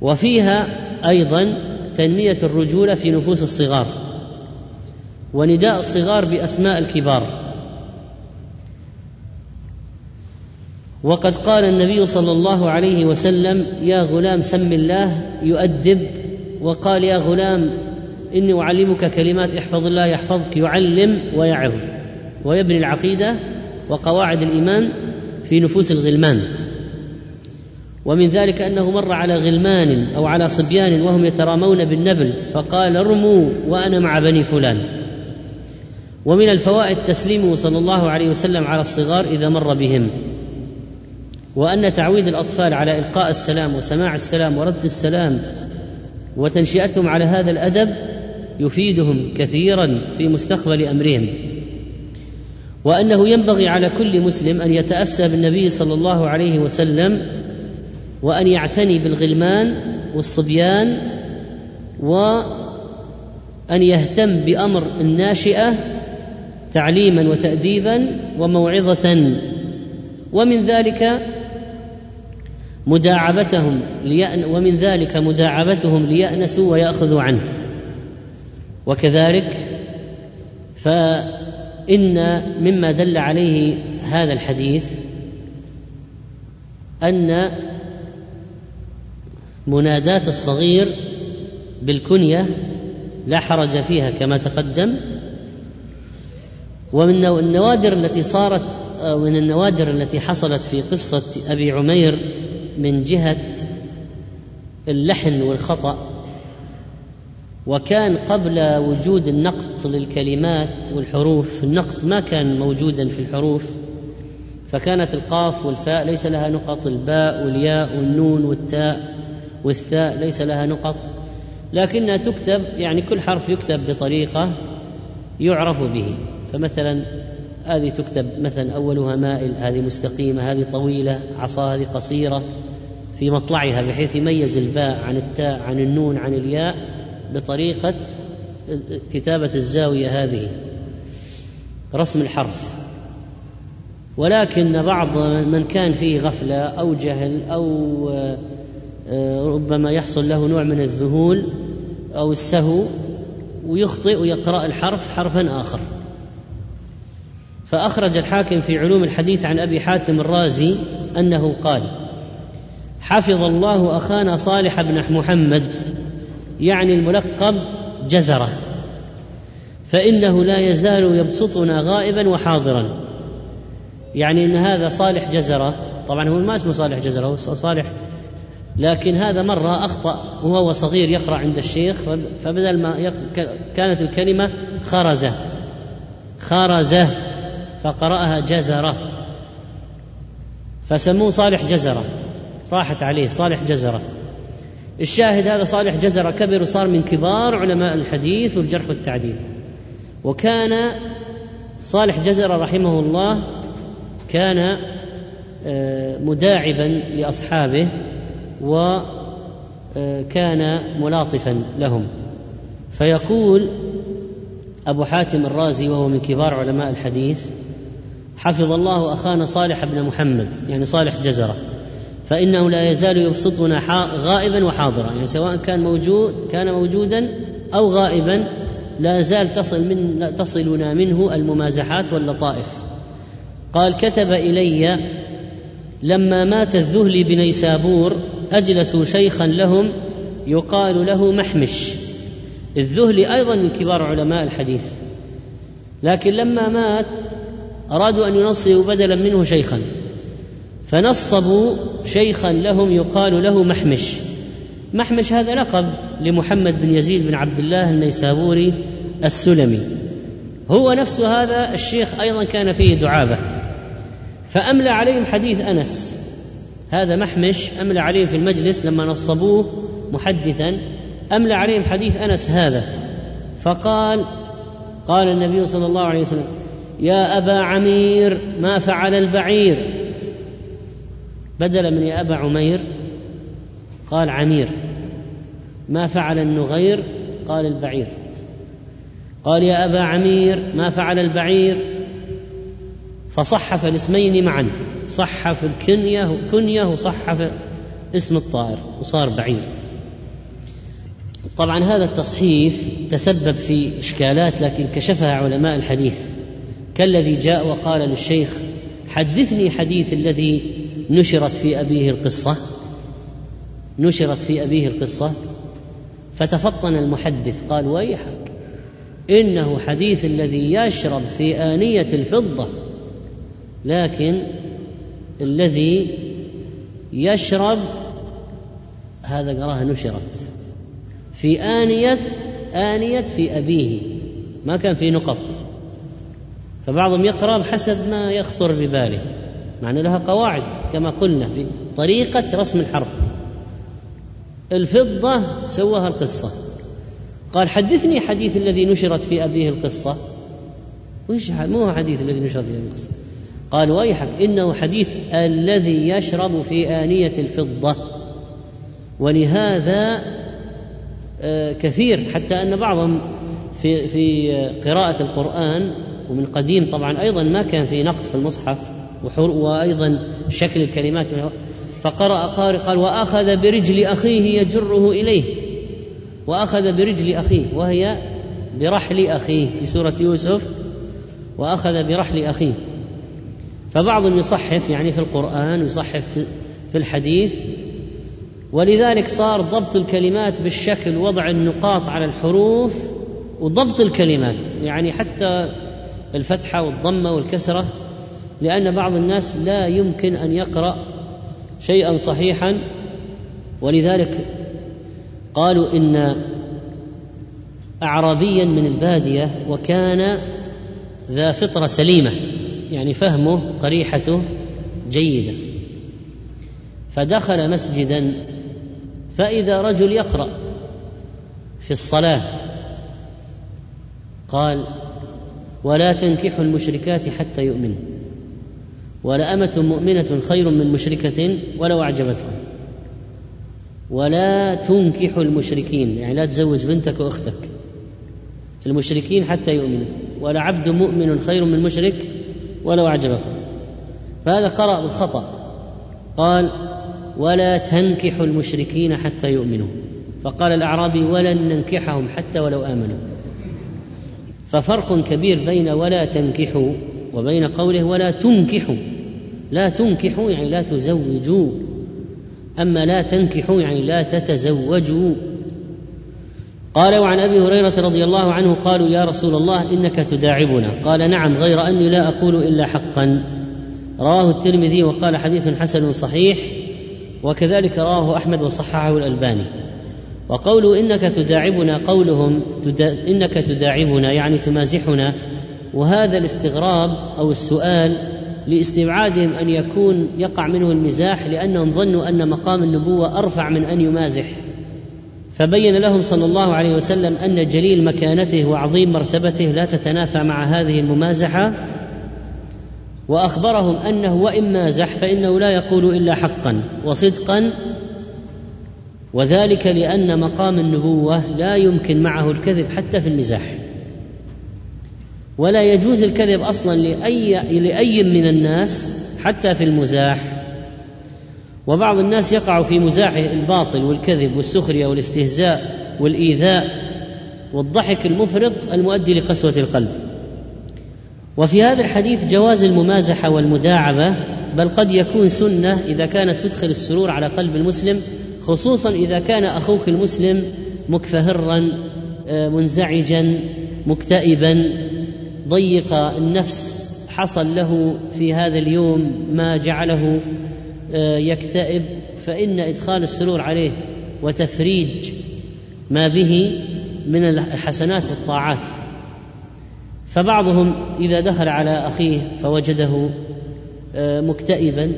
S2: وفيها أيضا تنمية الرجولة في نفوس الصغار. ونداء الصغار بأسماء الكبار. وقد قال النبي صلى الله عليه وسلم يا غلام سم الله يؤدب. وقال يا غلام إني أعلمك كلمات احفظ الله يحفظك يعلم ويعظ. ويبني العقيدة وقواعد الإيمان في نفوس الغلمان. ومن ذلك أنه مر على غلمان أو على صبيان وهم يترامون بالنبل فقال ارموا وأنا مع بني فلان. ومن الفوائد تسليمه صلى الله عليه وسلم على الصغار إذا مر بهم وأن تعويد الأطفال على إلقاء السلام وسماع السلام ورد السلام وتنشئتهم على هذا الأدب يفيدهم كثيرا في مستقبل أمرهم. وأنه ينبغي على كل مسلم أن يتأسى بالنبي صلى الله عليه وسلم وأن يعتني بالغلمان والصبيان وأن يهتم بأمر الناشئة تعليما وتأديبا وموعظة. ومن ذلك مداعبتهم ليأن ومن ذلك مداعبتهم ليأنسوا ويأخذوا عنه. وكذلك فإن مما دل عليه هذا الحديث أن مناداة الصغير بالكنية لا حرج فيها كما تقدم. ومن النوادر التي صارت من النوادر التي حصلت في قصة أبي عمير من جهة اللحن والخطأ وكان قبل وجود النقط للكلمات والحروف النقط ما كان موجودا في الحروف فكانت القاف والفاء ليس لها نقط الباء والياء والنون والتاء والثاء ليس لها نقط لكنها تكتب يعني كل حرف يكتب بطريقة يعرف به. فمثلا هذه تكتب مثلا أولها مائل هذه مستقيمة هذه طويلة عصا هذه قصيرة في مطلعها بحيث يميز الباء عن التاء عن النون عن الياء بطريقة كتابة الزاوية هذه. رسم الحرف. ولكن بعض من كان فيه غفلة أو جهل أو آه، ربما يحصل له نوع من الذهول أو السهو ويخطئ ويقرأ الحرف حرفا آخر. فأخرج الحاكم في علوم الحديث عن أبي حاتم الرازي أنه قال حفظ الله أخانا صالح بن محمد يعني الملقب جزرة فإنه لا يزال يبسطنا غائبا وحاضرا يعني أن هذا صالح جزرة طبعا هو ما اسمه صالح جزرة هو صالح لكن هذا مرة أخطأ وهو صغير يقرأ عند الشيخ فبدل ما. كانت الكلمة خرزة خرزة فقرأها جزرة. فسموه صالح جزرة. راحت عليه صالح جزرة. الشاهد هذا صالح جزرة كبر وصار من كبار علماء الحديث والجرح والتعديل. وكان صالح جزرة رحمه الله كان آه، مداعبا لأصحابه وكان آه، ملاطفا لهم. فيقول أبو حاتم الرازي وهو من كبار علماء الحديث حفظ الله أخانا صالح بن محمد يعني صالح جزرة. فإنه لا يزال يبسطنا غائبا وحاضرا يعني سواء كان موجود كان موجودا أو غائبا لا زال تصل من تصلنا منه الممازحات واللطائف. قال كتب إلي لما مات الذهلي بنيسابور أجلسوا شيخا لهم يقال له محمش. الذهلي أيضا من كبار علماء الحديث. لكن لما مات أرادوا أن ينصبوا بدلا منه شيخا. فنصبوا شيخا لهم يقال له محمش. محمش هذا لقب لمحمد بن يزيد بن عبد الله النيسابوري السلمي. هو نفس هذا الشيخ أيضا كان فيه دعابة. فأملى عليهم حديث أنس. هذا محمش أملى عليهم في المجلس لما نصبوه محدثا. أملى عليهم حديث أنس هذا. فقال قال النبي صلى الله عليه وسلم يا أبا عمير ما فعل البعير. بدلا من يا أبا عمير قال عمير. ما فعل النغير قال البعير. قال يا أبا عمير ما فعل البعير. فصحف الاسمين معا. صحف الكنية كنية وصحف اسم الطائر وصار بعير. طبعا هذا التصحيف تسبب في إشكالات لكن كشفها علماء الحديث. كالذي جاء وقال للشيخ حدثني حديث الذي نشرت في أبيه القصة. نشرت في أبيه القصة. فتفطن المحدث قال ويحك إنه حديث الذي يشرب في آنية الفضة لكن الذي يشرب هذا قرأها نشرت في آنية آنية في أبيه ما كان في نقط. فبعضهم يقرأ بحسب ما يخطر بباله مع أن لها قواعد كما قلنا في طريقة رسم الحرف. الفضة سواها القصة. قال حدثني حديث الذي نشرت في أبيه القصة. وش مو حديث الذي نشرت في أبيه القصة. قال ويحك إنه حديث الذي يشرب في آنية الفضة. ولهذا آه، كثير حتى أن بعضهم في في قراءة القرآن ومن قديم طبعا أيضا ما كان في نقط في المصحف وأيضا شكل الكلمات فقرأ قارئ قال وأخذ برجل أخيه يجره إليه. وأخذ برجل أخيه وهي برحل أخيه في سورة يوسف. وأخذ برحل أخيه. فبعضهم يصحف يعني في القرآن يصحف في الحديث. ولذلك صار ضبط الكلمات بالشكل وضع النقاط على الحروف وضبط الكلمات. يعني حتى الفتحة والضمة والكسرة لأن بعض الناس لا يمكن أن يقرأ شيئا صحيحا. ولذلك قالوا إن اعرابيا من البادية وكان ذا فطرة سليمة يعني فهمه قريحته جيدة. فدخل مسجدا فإذا رجل يقرأ في الصلاة قال ولا تنكحوا المشركات حتى يؤمنوا ولأمة مؤمنة خير من مشركة ولو أعجبتكم. ولا تنكحوا المشركين يعني لا تزوج بنتك وأختك. المشركين حتى يؤمنوا. ولا عبد مؤمن خير من مشرك ولو أعجبكم. فهذا قرأ بالخطأ. قال ولا تنكحوا المشركين حتى يؤمنوا. فقال الأعرابي ولن ننكحهم حتى ولو آمنوا. ففرق كبير بين ولا تنكحوا وبين قوله ولا تنكحوا. لا تنكحوا يعني لا تزوجوا. أما لا تنكحوا يعني لا تتزوجوا. قال وعن أبي هريرة رضي الله عنه قالوا يا رسول الله إنك تداعبنا. قال نعم غير أني لا أقول إلا حقا. رواه الترمذي وقال حديث حسن صحيح وكذلك رواه أحمد وصححه الألباني. وقوله إنك تداعبنا قولهم تدا إنك تداعبنا يعني تمازحنا وهذا الاستغراب أو السؤال لاستبعادهم أن يكون يقع منه المزاح لأنهم ظنوا أن مقام النبوة أرفع من أن يمازح. فبين لهم صلى الله عليه وسلم أن جليل مكانته وعظيم مرتبته لا تتنافى مع هذه الممازحة وأخبرهم أنه وإن مازح فإنه لا يقول إلا حقا وصدقا وذلك لأن مقام النبوة لا يمكن معه الكذب حتى في المزاح. ولا يجوز الكذب أصلا لاي لأي من الناس حتى في المزاح. وبعض الناس يقع في مزاحه الباطل والكذب والسخرية والاستهزاء والإيذاء والضحك المفرط المؤدي لقسوة القلب. وفي هذا الحديث جواز الممازحة والمداعبة بل قد يكون سنة إذا كانت تدخل السرور على قلب المسلم خصوصا إذا كان أخوك المسلم مكفهرا آه، منزعجا مكتئبا. ضيق النفس حصل له في هذا اليوم ما جعله آه، يكتئب. فإن إدخال السرور عليه وتفريج ما به من الحسنات والطاعات. فبعضهم إذا دخل على أخيه فوجده آه، مكتئبا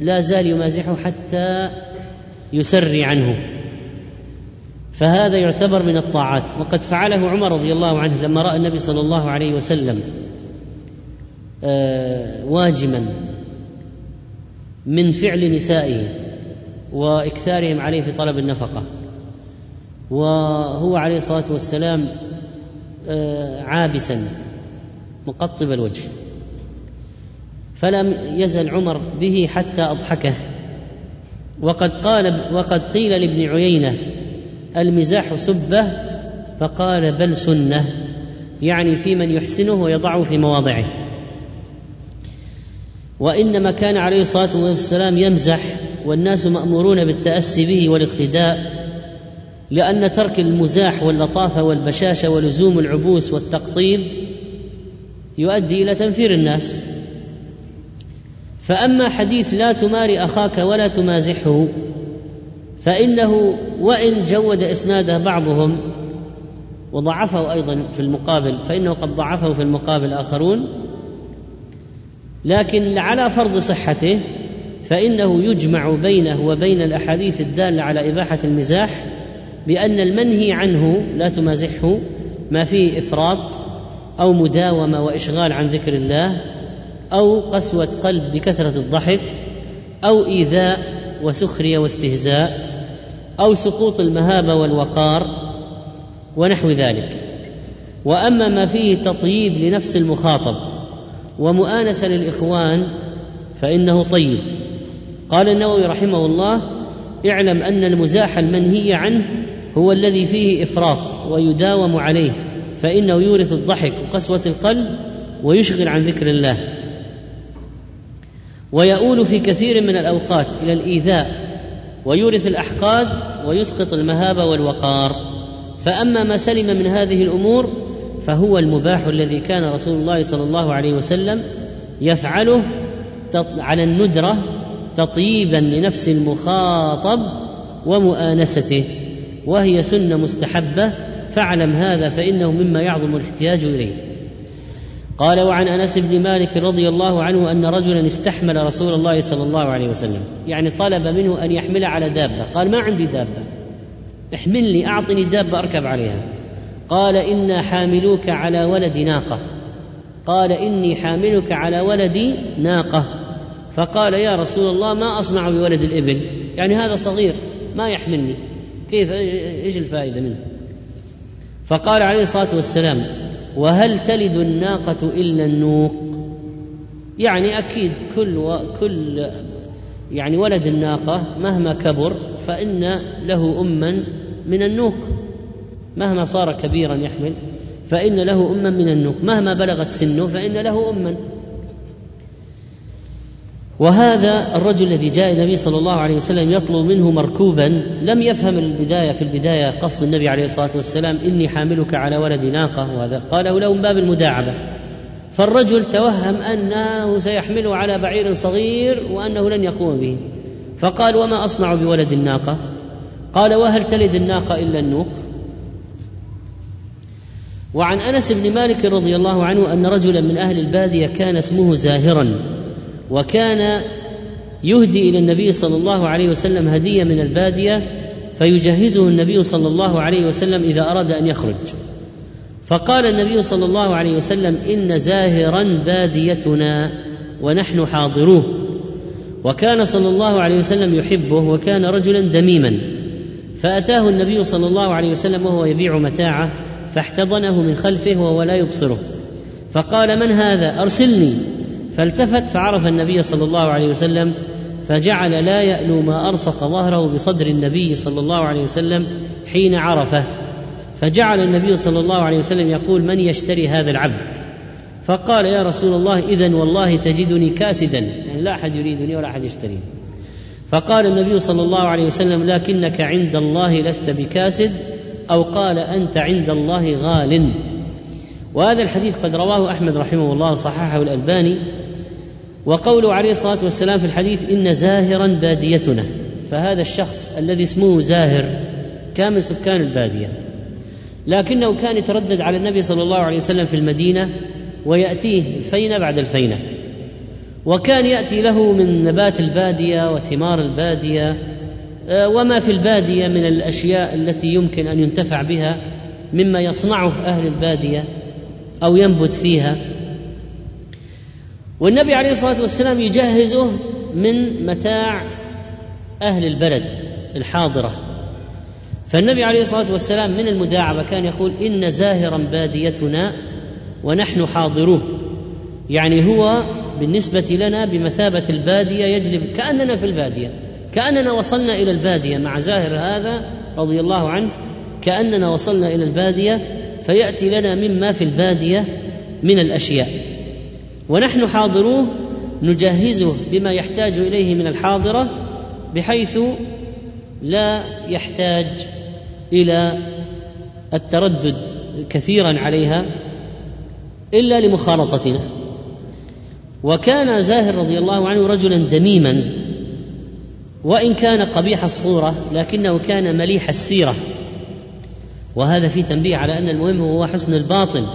S2: لا زال يمازحه حتى يسري عنه. فهذا يعتبر من الطاعات. وقد فعله عمر رضي الله عنه لما رأى النبي صلى الله عليه وسلم آه، واجما من فعل نسائه وإكثارهم عليه في طلب النفقة. وهو عليه الصلاة والسلام آه، عابسا مقطب الوجه. فلم يزل عمر به حتى أضحكه. وقد قال وقد قيل لابن عيينة المزاح سبة فقال بل سنة يعني في من يحسنه ويضعه في مواضعه. وإنما كان عليه الصلاة والسلام يمزح والناس مأمورون بالتأسي به والاقتداء لأن ترك المزاح واللطافه والبشاشة ولزوم العبوس والتقطيب يؤدي إلى تنفير الناس. فأما حديث لا تماري أخاك ولا تمازحه فإنه وإن جود إسناده بعضهم وضعفه أيضا في المقابل فإنه قد ضعفه في المقابل آخرون لكن على فرض صحته فإنه يجمع بينه وبين الأحاديث الدالة على إباحة المزاح بأن المنهي عنه لا تمازحه ما فيه إفراط أو مداومة وإشغال عن ذكر الله أو قسوة قلب بكثرة الضحك أو إيذاء وسخرية واستهزاء أو سقوط المهابة والوقار ونحو ذلك. وأما ما فيه تطييب لنفس المخاطب ومؤانسة للإخوان فإنه طيب. قال النووي رحمه الله اعلم أن المزاح المنهي عنه هو الذي فيه إفراط ويداوم عليه فإنه يورث الضحك وقسوه القلب ويشغل عن ذكر الله. ويؤول في كثير من الأوقات إلى الإيذاء ويورث الأحقاد ويسقط المهابه والوقار. فأما ما سلم من هذه الأمور فهو المباح الذي كان رسول الله صلى الله عليه وسلم يفعله على الندرة تطييبا لنفس المخاطب ومؤانسته وهي سنة مستحبة فاعلم هذا فإنه مما يعظم الاحتياج إليه. قال وعن أنس بن مالك رضي الله عنه أن رجلا استحمل رسول الله صلى الله عليه وسلم. يعني طلب منه أن يحمل على دابة. قال ما عندي دابة. احملني أعطني دابة أركب عليها. قال إنا حاملوك على ولد ناقة. قال إني حاملك على ولد ناقة. فقال يا رسول الله ما أصنع بولد الإبل؟ يعني هذا صغير ما يحملني. كيف؟ إيش الفائدة منه؟ فقال عليه الصلاة والسلام وهل تلد الناقة إلا النوق؟ يعني أكيد كل و كل يعني ولد الناقة مهما كبر فإن له أما من النوق. مهما صار كبيرا يحمل فإن له أما من النوق. مهما بلغت سنه فإن له أما. وهذا الرجل الذي جاء النبي صلى الله عليه وسلم يطلب منه مركوبا لم يفهم البداية في البداية قصد النبي عليه الصلاة والسلام إني حاملك على ولد ناقة وهذا. قاله له من باب المداعبة. فالرجل توهم أنه سيحمله على بعير صغير وأنه لن يقوم به. فقال وما أصنع بولد الناقة؟ قال وهل تلد الناقة إلا النوق؟ وعن أنس بن مالك رضي الله عنه أن رجلا من أهل البادية كان اسمه زاهرا. وكان يهدي إلى النبي صلى الله عليه وسلم هدية من البادية فيجهزه النبي صلى الله عليه وسلم إذا أراد أن يخرج. فقال النبي صلى الله عليه وسلم إن زاهرا باديتنا ونحن حاضروه. وكان صلى الله عليه وسلم يحبه وكان رجلا دميما. فأتاه النبي صلى الله عليه وسلم وهو يبيع متاعه فاحتضنه من خلفه وهو لا يبصره. فقال من هذا؟ أرسلني. فالتفت فعرف النبي صلى الله عليه وسلم فجعل لا يألو ما أرصق ظهره بصدر النبي صلى الله عليه وسلم حين عرفه. فجعل النبي صلى الله عليه وسلم يقول من يشتري هذا العبد؟ فقال يا رسول الله إذا والله تجدني كاسدا. يعني لا أحد يريدني ولا أحد يشتريني فقال النبي صلى الله عليه وسلم لكنك عند الله لست بكاسد. أو قال أنت عند الله غال. وهذا الحديث قد رواه أحمد رحمه الله وصححه الألباني. وقوله عليه الصلاة والسلام في الحديث إن زاهرا باديتنا. فهذا الشخص الذي اسمه زاهر كان من سكان البادية. لكنه كان يتردد على النبي صلى الله عليه وسلم في المدينة ويأتيه الفينة بعد الفينة. وكان يأتي له من نبات البادية وثمار البادية آه، وما في البادية من الأشياء التي يمكن أن ينتفع بها مما يصنعه أهل البادية أو ينبت فيها. والنبي عليه الصلاة والسلام يجهزه من متاع أهل البلد الحاضرة. فالنبي عليه الصلاة والسلام من المداعبة كان يقول إن زاهرا باديتنا ونحن حاضروه. يعني هو بالنسبة لنا بمثابة البادية يجلب كأننا في البادية كأننا وصلنا إلى البادية مع زاهر هذا رضي الله عنه كأننا وصلنا إلى البادية فيأتي لنا مما في البادية من الأشياء. ونحن حاضروه نجهزه بما يحتاج إليه من الحاضرة بحيث لا يحتاج إلى التردد كثيرا عليها إلا لمخالطتنا. وكان زاهر رضي الله عنه رجلا دميما وإن كان قبيح الصورة لكنه كان مليح السيرة. وهذا في تنبيه على أن المهم هو حسن الباطن.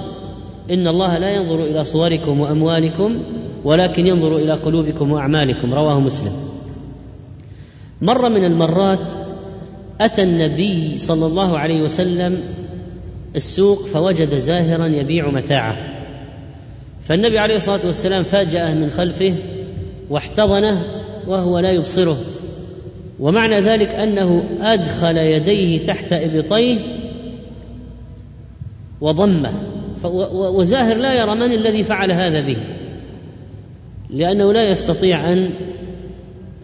S2: إن الله لا ينظر إلى صوركم وأموالكم ولكن ينظر إلى قلوبكم وأعمالكم. رواه مسلم. مرة من المرات أتى النبي صلى الله عليه وسلم السوق فوجد زاهرا يبيع متاعه. فالنبي عليه الصلاة والسلام فاجأه من خلفه واحتضنه وهو لا يبصره. ومعنى ذلك أنه أدخل يديه تحت إبطيه وضمه. وزاهر لا يرى من الذي فعل هذا به. لأنه لا يستطيع أن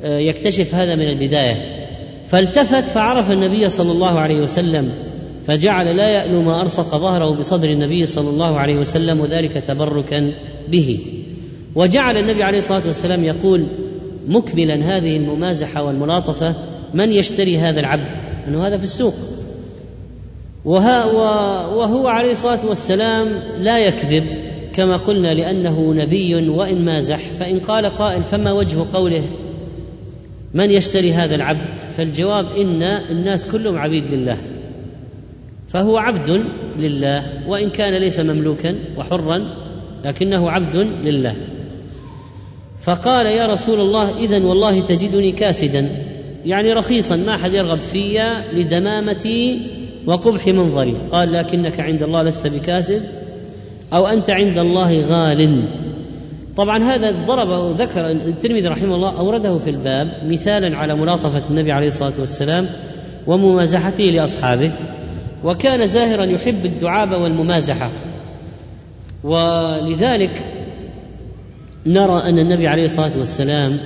S2: آه، يكتشف هذا من البداية. فالتفت فعرف النبي صلى الله عليه وسلم فجعل لا يألو ما أرصق ظهره بصدر النبي صلى الله عليه وسلم وذلك تبركا به. وجعل النبي عليه الصلاة والسلام يقول مكملا هذه الممازحة والملاطفة من يشتري هذا العبد؟ أنه هذا في السوق. وهو عليه الصلاة والسلام لا يكذب كما قلنا لأنه نبي وإن مازح فإن قال قائل فما وجه قوله من يشتري هذا العبد؟ فالجواب إن الناس كلهم عبيد لله فهو عبد لله وإن كان ليس مملوكا وحرا لكنه عبد لله. فقال يا رسول الله اذا والله تجدني كاسدا يعني رخيصا ما أحد يرغب في لدمامتي وقبح منظري قال لكنك عند الله لست بكاسد أو أنت عند الله غال. طبعا هذا ضربه ذكر الترمذي رحمه الله أورده في الباب مثالا على ملاطفة النبي عليه الصلاة والسلام وممازحته لأصحابه. وكان زاهرا يحب الدعابة والممازحة. ولذلك نرى أن النبي عليه الصلاة والسلام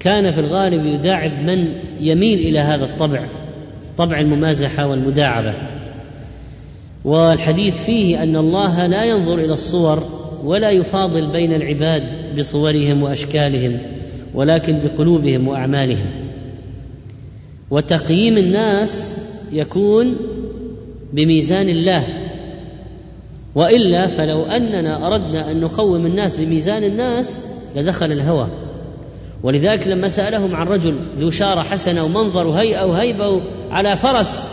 S2: كان في الغالب يداعب من يميل إلى هذا الطبع. طبع الممازحة والمداعبة. والحديث فيه أن الله لا ينظر إلى الصور ولا يفاضل بين العباد بصورهم وأشكالهم ولكن بقلوبهم وأعمالهم. وتقييم الناس يكون بميزان الله. وإلا فلو أننا أردنا أن نقوم الناس بميزان الناس لدخل الهوى. ولذلك لما سألهم عن رجل ذو شارة حسنة ومنظر وهيئة وهيبة على فرس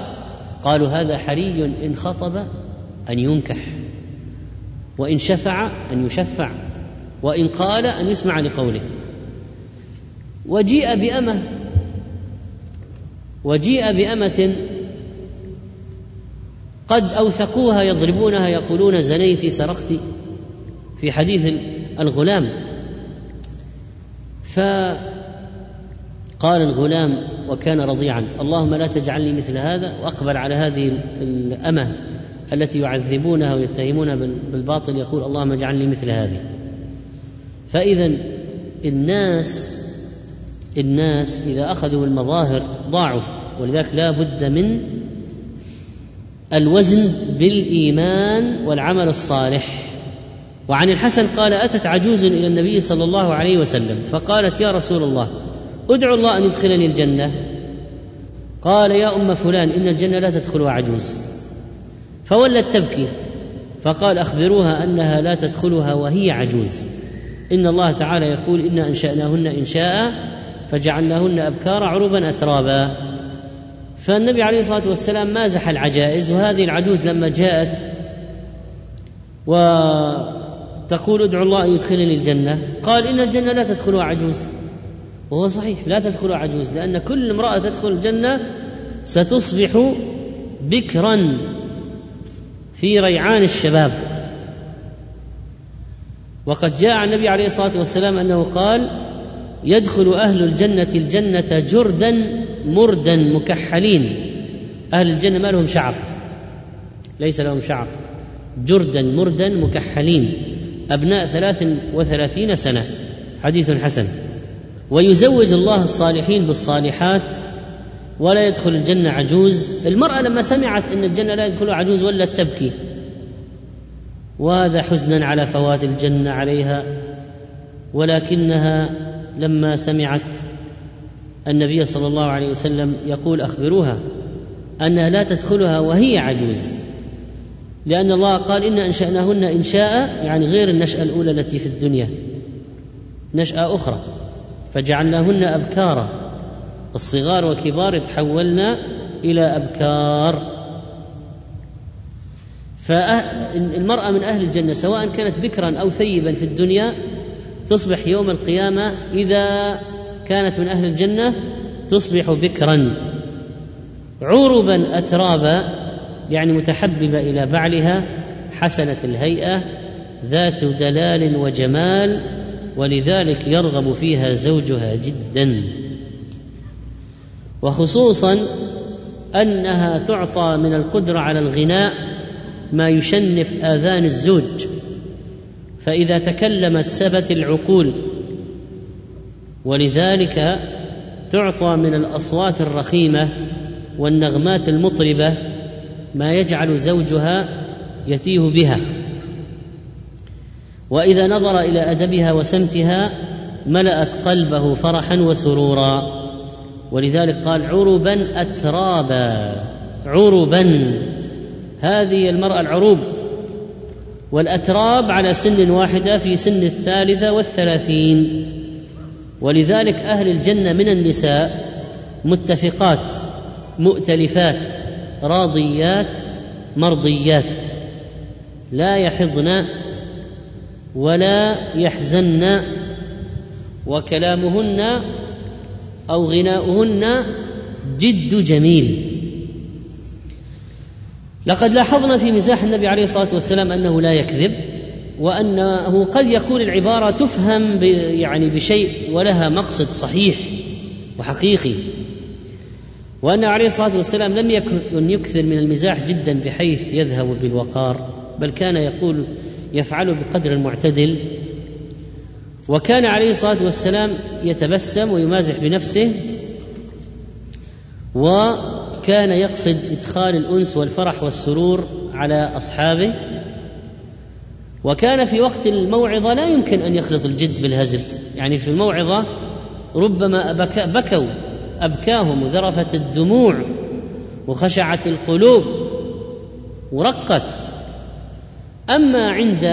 S2: قالوا هذا حري إن خطب أن ينكح وإن شفع أن يشفع وإن قال أن يسمع لقوله. وجيء بأمة وجيء بأمة قد أوثقوها يضربونها يقولون زنيت سرقت في حديث الغلام. فقال الغلام وكان رضيعا اللهم لا تجعلني مثل هذا وأقبل على هذه الأمة التي يعذبونها ويتهمونها بالباطل يقول اللهم اجعلني مثل هذه. فإذا الناس الناس إذا أخذوا المظاهر ضاعوا ولذلك لا بد من الوزن بالإيمان والعمل الصالح. وعن الحسن قال أتت عجوز إلى النبي صلى الله عليه وسلم فقالت يا رسول الله ادعو الله أن يدخلني الجنة قال يا أم فلان إن الجنة لا تدخلها عجوز فولت تبكي فقال أخبروها أنها لا تدخلها وهي عجوز إن الله تعالى يقول أنا أنشأناهن انشاء فجعلناهن ابكارا عروبا اترابا فالنبي عليه الصلاة والسلام مازح العجائز وهذه العجوز لما جاءت وتقول ادعو الله أن يدخلني الجنة. قال إن الجنة لا تدخلها عجوز. وهو صحيح لا تدخلها عجوز لأن كل امرأة تدخل الجنة ستصبح بكرا في ريعان الشباب. وقد جاء عن النبي عليه الصلاة والسلام أنه قال يدخل أهل الجنة الجنة جردا مردا مكحلين. أهل الجنة ما لهم شعر ليس لهم شعر جردا مردا مكحلين. أبناء ثلاث وثلاثين سنة. حديث حسن. ويزوج الله الصالحين بالصالحات ولا يدخل الجنة عجوز. المرأة لما سمعت أن الجنة لا يدخلها عجوز ولت تبكي. وهذا حزنا على فوات الجنة عليها. ولكنها لما سمعت النبي صلى الله عليه وسلم يقول أخبروها أنها لا تدخلها وهي عجوز. لأن الله قال إن أنشأناهن إنشاء يعني غير النشأة الأولى التي في الدنيا نشأة أخرى. فجعلناهن أبكارا الصغار وكبار تحولنا إلى أبكار. فالمرأة من أهل الجنة سواء كانت بكرا أو ثيبا في الدنيا تصبح يوم القيامة إذا كانت من أهل الجنة تصبح بكرا. عربا أترابا يعني متحببة إلى بعلها حسنة الهيئة ذات دلال وجمال ولذلك يرغب فيها زوجها جدا. وخصوصا أنها تعطى من القدرة على الغناء ما يشنف آذان الزوج. فإذا تكلمت سبت العقول ولذلك تعطى من الأصوات الرخيمة والنغمات المطربة ما يجعل زوجها يتيه بها. وإذا نظر إلى أدبها وسمتها ملأت قلبه فرحا وسرورا. ولذلك قال عربا اترابا عربا. هذه المرأة العروب. والأتراب على سن واحدة في سن الثالثة والثلاثين. ولذلك أهل الجنة من النساء متفقات مؤتلفات. راضيات مرضيات. لا يحضن ولا يحزن وكلامهن أو غناؤهن جد جميل. لقد لاحظنا في مزاح النبي عليه الصلاة والسلام أنه لا يكذب وأنه قد يكون العبارة تفهم يعني بشيء ولها مقصد صحيح وحقيقي. وأن عليه الصلاة والسلام لم يكن يكثر من المزاح جدا بحيث يذهب بالوقار بل كان يقول يفعل بقدر المعتدل. وكان عليه الصلاة والسلام يتبسم ويمازح بنفسه وكان يقصد إدخال الأنس والفرح والسرور على أصحابه. وكان في وقت الموعظة لا يمكن أن يخلط الجد بالهزل. يعني في الموعظة ربما بكوا. أبكاهم وذرفت الدموع وخشعت القلوب ورقت. أما عند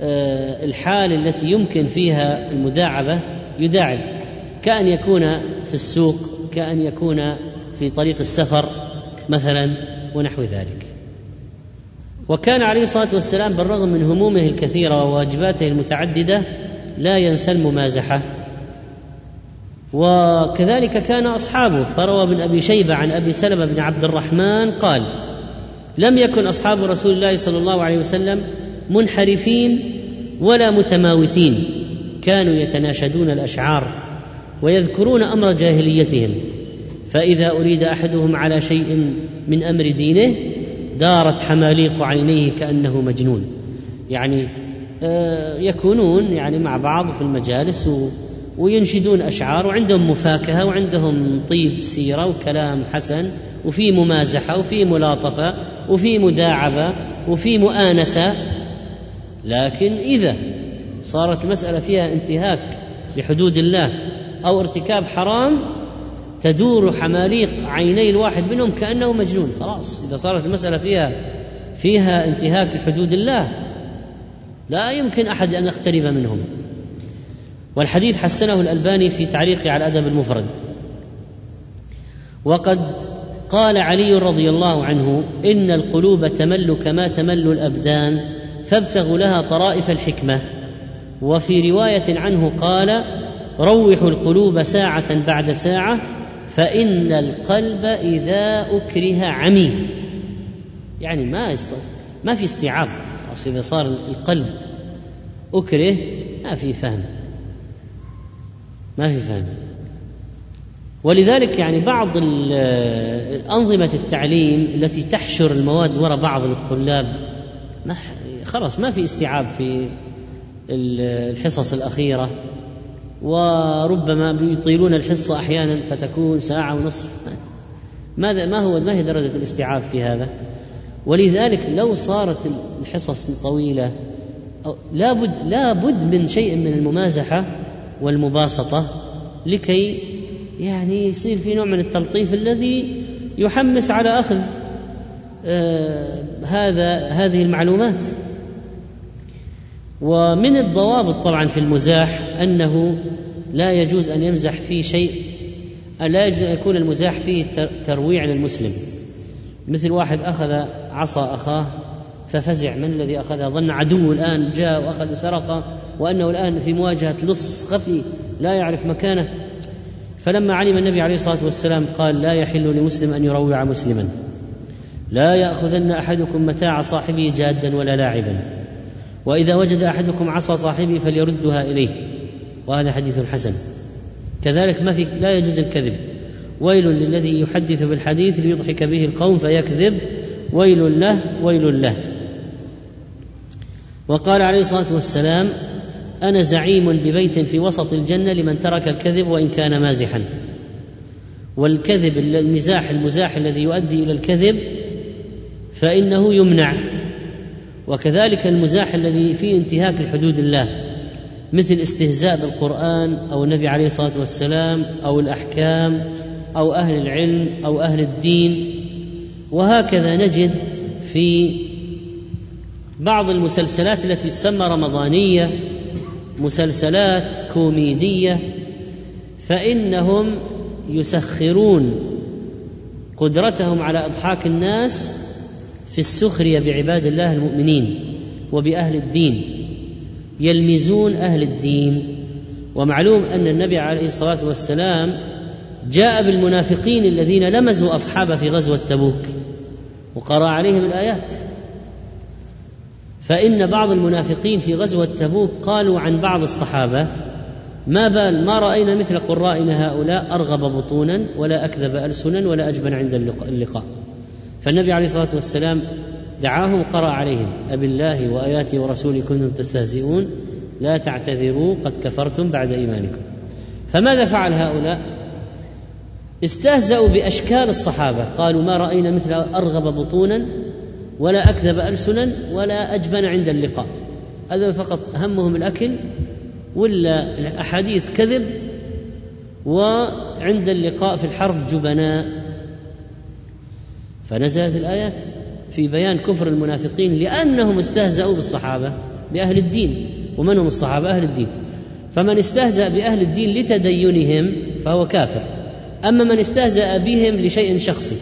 S2: آه، الحال التي يمكن فيها المداعبة يداعب. كأن يكون في السوق كأن يكون في طريق السفر مثلا ونحو ذلك. وكان عليه الصلاة والسلام بالرغم من همومه الكثيرة وواجباته المتعددة لا ينسى الممازحة. وكذلك كان أصحابه فروى بن أبي شيبة عن أبي سلمة بن عبد الرحمن قال لم يكن أصحاب رسول الله صلى الله عليه وسلم منحرفين ولا متماوتين كانوا يتناشدون الأشعار ويذكرون أمر جاهليتهم فإذا أريد أحدهم على شيء من أمر دينه دارت حماليق عينيه كأنه مجنون. يعني آه، يكونون يعني مع بعض في المجالس وينشدون أشعار وعندهم مفاكهة وعندهم طيب سيرة وكلام حسن وفي ممازحة وفي ملاطفة وفي مداعبة وفي مؤانسة. لكن إذا صارت المسألة فيها انتهاك لحدود الله أو ارتكاب حرام تدور حماليق عيني الواحد منهم كأنه مجنون. خلاص إذا صارت المسألة فيها فيها انتهاك لحدود الله لا يمكن أحد أن يقترب منهم. والحديث حسنه الألباني في تعليقه على الأدب المفرد. وقد قال علي رضي الله عنه إن القلوب تمل كما تمل الأبدان فابتغوا لها طرائف الحكمة. وفي رواية عنه قال روحوا القلوب ساعة بعد ساعة فإن القلب إذا أكره عمي. يعني ما ما في استيعاب إذا صار القلب أكره ما في فهم. ما في فهم. ولذلك يعني بعض أنظمة التعليم التي تحشر المواد وراء بعض للطلاب ما خلاص ما في استيعاب في الحصص الأخيرة. وربما يطيلون الحصة أحيانا فتكون ساعة ونصف. ماذا ما هو ما هي درجة الاستيعاب في هذا؟ ولذلك لو صارت الحصص طويلة لابد لابد من شيء من الممازحة والمباسطة لكي يعني يصير في نوع من التلطيف الذي يحمس على أخذ آه هذا هذه المعلومات. ومن الضوابط طبعا في المزاح أنه لا يجوز أن يمزح في شيء لا يجوز أن يكون المزاح فيه ترويع للمسلم. مثل واحد أخذ عصا أخاه ففزع من الذي اخذها ظن عدو الآن جاء وأخذ سرقة وأنه الآن في مواجهة لص خفي لا يعرف مكانه. فلما علم النبي عليه الصلاة والسلام قال لا يحل لمسلم أن يروع مسلما. لا يأخذن أحدكم متاع صاحبه جادا ولا لاعبا. وإذا وجد أحدكم عصا صاحبه فليردها إليه. وهذا حديث حسن. كذلك ما في لا يجوز الكذب. ويل للذي يحدث بالحديث ليضحك به القوم فيكذب. ويل له ويل له. وقال عليه الصلاة والسلام أنا زعيم ببيت في وسط الجنة لمن ترك الكذب وإن كان مازحا. والكذب المزاح المزاح الذي يؤدي إلى الكذب فإنه يمنع. وكذلك المزاح الذي فيه انتهاك لحدود الله مثل استهزاء بالقرآن أو النبي عليه الصلاة والسلام أو الأحكام أو أهل العلم أو أهل الدين. وهكذا نجد في بعض المسلسلات التي تسمى رمضانية مسلسلات كوميدية فإنهم يسخرون قدرتهم على إضحاك الناس في السخرية بعباد الله المؤمنين وبأهل الدين يلمزون أهل الدين. ومعلوم أن النبي عليه الصلاة والسلام جاء بالمنافقين الذين لمزوا أصحابه في غزوة تبوك وقرأ عليهم الآيات. فإن بعض المنافقين في غزوة تبوك قالوا عن بعض الصحابة ما بال ما رأينا مثل قرائنا هؤلاء أرغب بطونا ولا أكذب ألسنا ولا أجبن عند اللقاء فالنبي عليه الصلاة والسلام دعاهم قرأ عليهم أب الله وآياته ورسوله كنتم تستهزئون لا تعتذروا قد كفرتم بعد إيمانكم. فماذا فعل هؤلاء؟ استهزأوا بأشكال الصحابة قالوا ما رأينا مثل أرغب بطونا ولا أكذب ألسنا ولا أجبن عند اللقاء. هذا فقط همهم الأكل ولا الأحاديث كذب وعند اللقاء في الحرب جبناء. فنزلت الآيات في بيان كفر المنافقين لأنهم استهزأوا بالصحابة بأهل الدين. ومن هم الصحابة؟ أهل الدين. فمن استهزأ بأهل الدين لتدينهم فهو كافر. أما من استهزأ بهم لشيء شخصي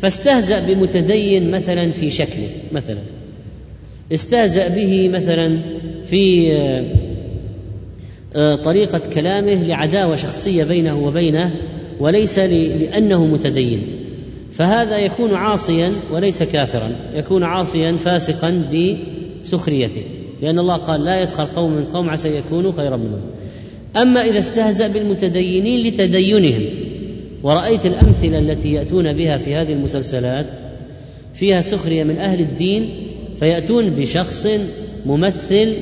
S2: فاستهزأ بمتدين مثلا في شكله مثلا. استهزأ به مثلا في آه، آه، طريقة كلامه لعداوة شخصية بينه وبينه وليس لأنه متدين. فهذا يكون عاصيا وليس كافرا يكون عاصيا فاسقا بسخريته. لأن الله قال لا يسخر قوم من قوم عسى يكونوا خيرا منهم. أما إذا استهزأ بالمتدينين لتدينهم ورأيت الأمثلة التي يأتون بها في هذه المسلسلات فيها سخرية من أهل الدين فيأتون بشخص ممثل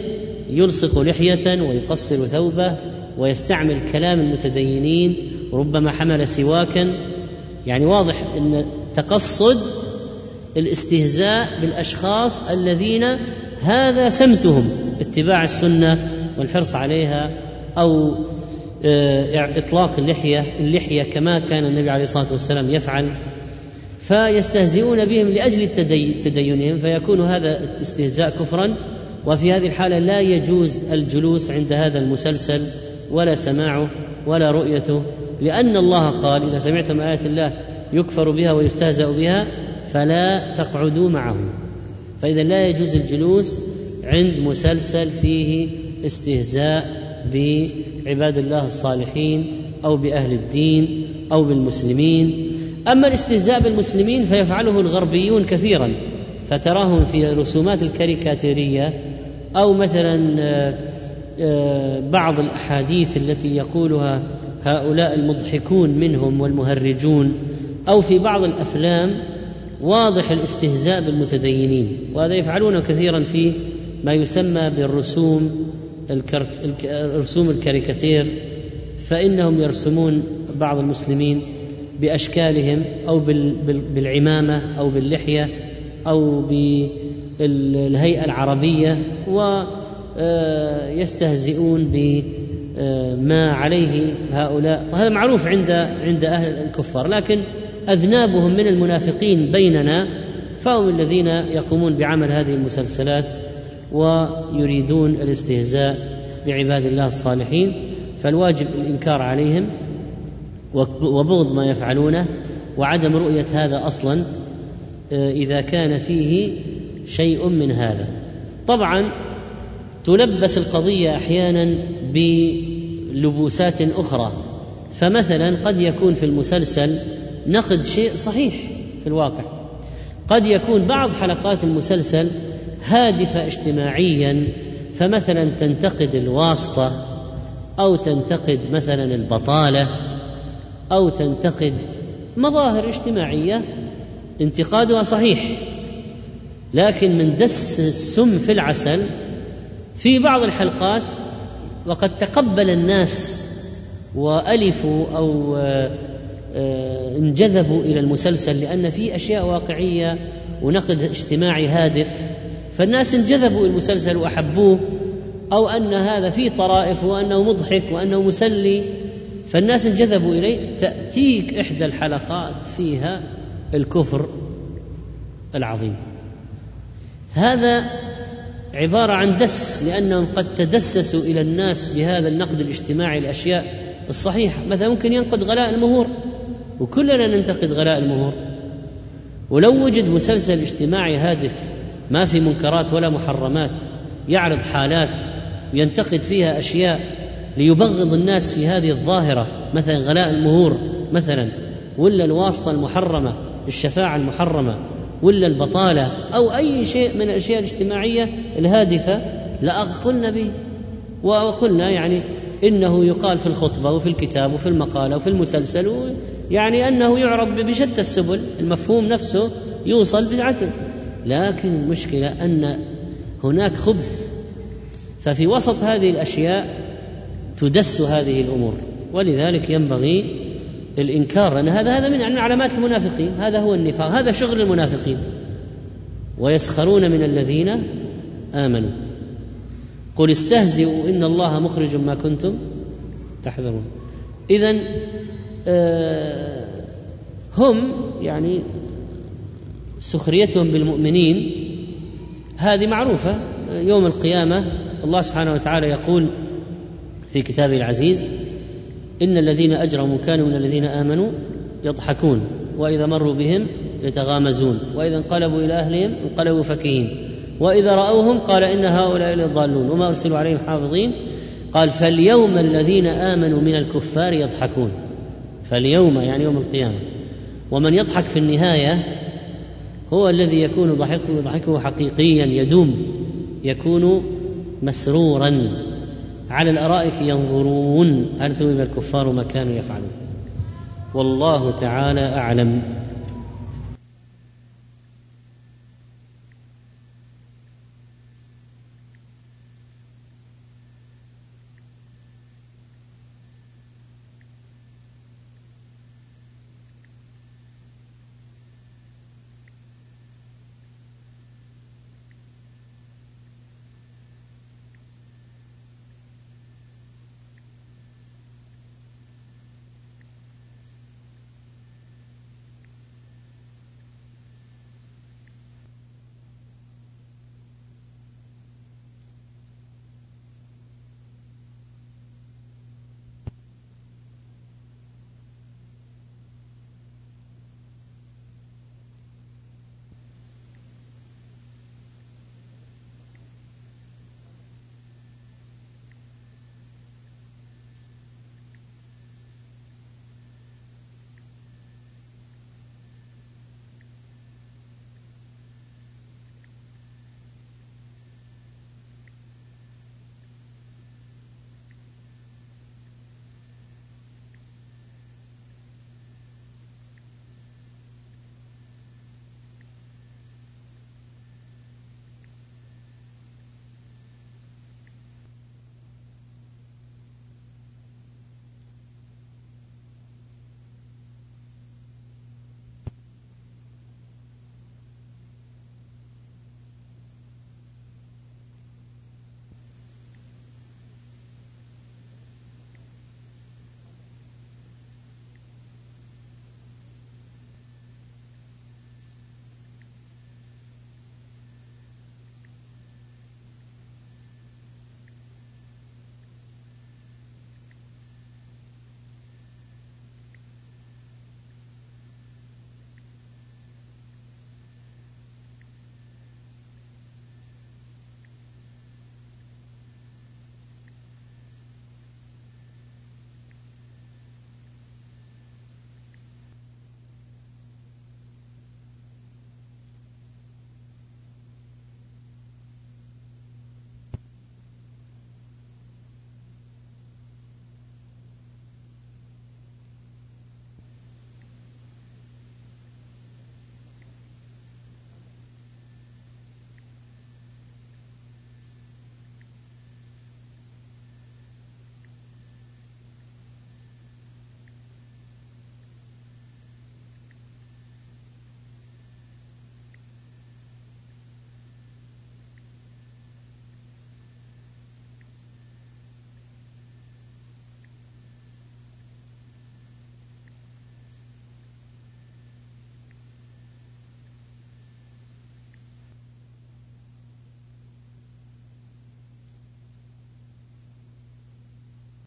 S2: يلصق لحية ويقصر ثوبه ويستعمل كلام المتدينين ربما حمل سواكا. يعني واضح أن تقصد الاستهزاء بالأشخاص الذين هذا سمتهم اتباع السنة والحرص عليها أو إطلاق اللحية اللحية كما كان النبي عليه الصلاة والسلام يفعل فيستهزئون بهم لأجل تدينهم فيكون هذا الاستهزاء كفرا وفي هذه الحالة لا يجوز الجلوس عند هذا المسلسل ولا سماعه ولا رؤيته لأن الله قال إذا سمعتم آيات الله يكفر بها ويستهزأ بها فلا تقعدوا معهم فإذا لا يجوز الجلوس عند مسلسل فيه استهزاء بعباد الله الصالحين أو بأهل الدين أو بالمسلمين. أما الاستهزاء بالمسلمين فيفعله الغربيون كثيرا فتراهم في الرسومات الكاريكاتيرية أو مثلا آه، آه، بعض الأحاديث التي يقولها هؤلاء المضحكون منهم والمهرجون أو في بعض الأفلام واضح الاستهزاء بالمتدينين. وهذا يفعلونه كثيرا في ما يسمى بالرسوم الكرت رسوم الكاريكاتير فإنهم يرسمون بعض المسلمين بأشكالهم أو بالعمامة أو باللحية أو بالهيئة العربية ويستهزئون بما عليه هؤلاء. هذا معروف عند عند أهل الكفار لكن أذنابهم من المنافقين بيننا فهم الذين يقومون بعمل هذه المسلسلات ويريدون الاستهزاء بعباد الله الصالحين فالواجب الإنكار عليهم وبغض ما يفعلونه وعدم رؤية هذا أصلا آه، إذا كان فيه شيء من هذا. طبعا تلبس القضية أحيانا بلبوسات أخرى فمثلا قد يكون في المسلسل نقد شيء صحيح في الواقع. قد يكون بعض حلقات المسلسل هادفة اجتماعيا فمثلا تنتقد الواسطة أو تنتقد مثلا البطالة أو تنتقد مظاهر اجتماعية انتقادها صحيح. لكن من دس السم في العسل في بعض الحلقات وقد تقبل الناس وألفوا أو آه، آه، انجذبوا إلى المسلسل لأن فيه أشياء واقعية ونقد اجتماعي هادف. فالناس انجذبوا المسلسل وأحبوه أو أن هذا فيه طرائف وأنه مضحك وأنه مسلي فالناس انجذبوا إليه. تأتيك إحدى الحلقات فيها الكفر العظيم. هذا عبارة عن دس لأنهم قد تدسسوا إلى الناس بهذا النقد الاجتماعي الأشياء الصحيحة. مثلا ممكن ينقد غلاء المهور وكلنا ننتقد غلاء المهور. ولو وجد مسلسل اجتماعي هادف ما في منكرات ولا محرمات يعرض حالات وينتقد فيها أشياء ليبغض الناس في هذه الظاهرة مثلا غلاء المهور مثلا ولا الواسطة المحرمة الشفاعة المحرمة ولا البطالة أو أي شيء من الأشياء الاجتماعية الهادفة لاقلنا به وقلنا يعني إنه يقال في الخطبة وفي الكتاب وفي المقالة وفي المسلسل يعني أنه يعرض بشتى السبل المفهوم نفسه يوصل بدعته. لكن المشكلة أن هناك خبث. ففي وسط هذه الأشياء تدس هذه الأمور ولذلك ينبغي الإنكار لأن هذا هذا من علامات المنافقين هذا هو النفاق هذا شغل المنافقين. ويسخرون من الذين آمنوا. قل استهزئوا إن الله مخرج ما كنتم تحذرون. اذا آه، هم يعني سخريتهم بالمؤمنين هذه معروفة. يوم القيامة الله سبحانه وتعالى يقول في كتابه العزيز إن الذين أجرموا كانوا من الذين آمنوا يضحكون وإذا مروا بهم يتغامزون وإذا انقلبوا إلى أهلهم انقلبوا فكهين وإذا رأوهم قال إن هؤلاء للضالون وما أرسلوا عليهم حافظين قال فاليوم الذين آمنوا من الكفار يضحكون فاليوم يعني يوم القيامة ومن يضحك في النهاية هو الذي يكون ضحكه ضحكه حقيقيا يدوم يكون مسرورا. على الأرائك ينظرون. هل ثوب الكفار ما كانوا يفعلون. والله تعالى أعلم.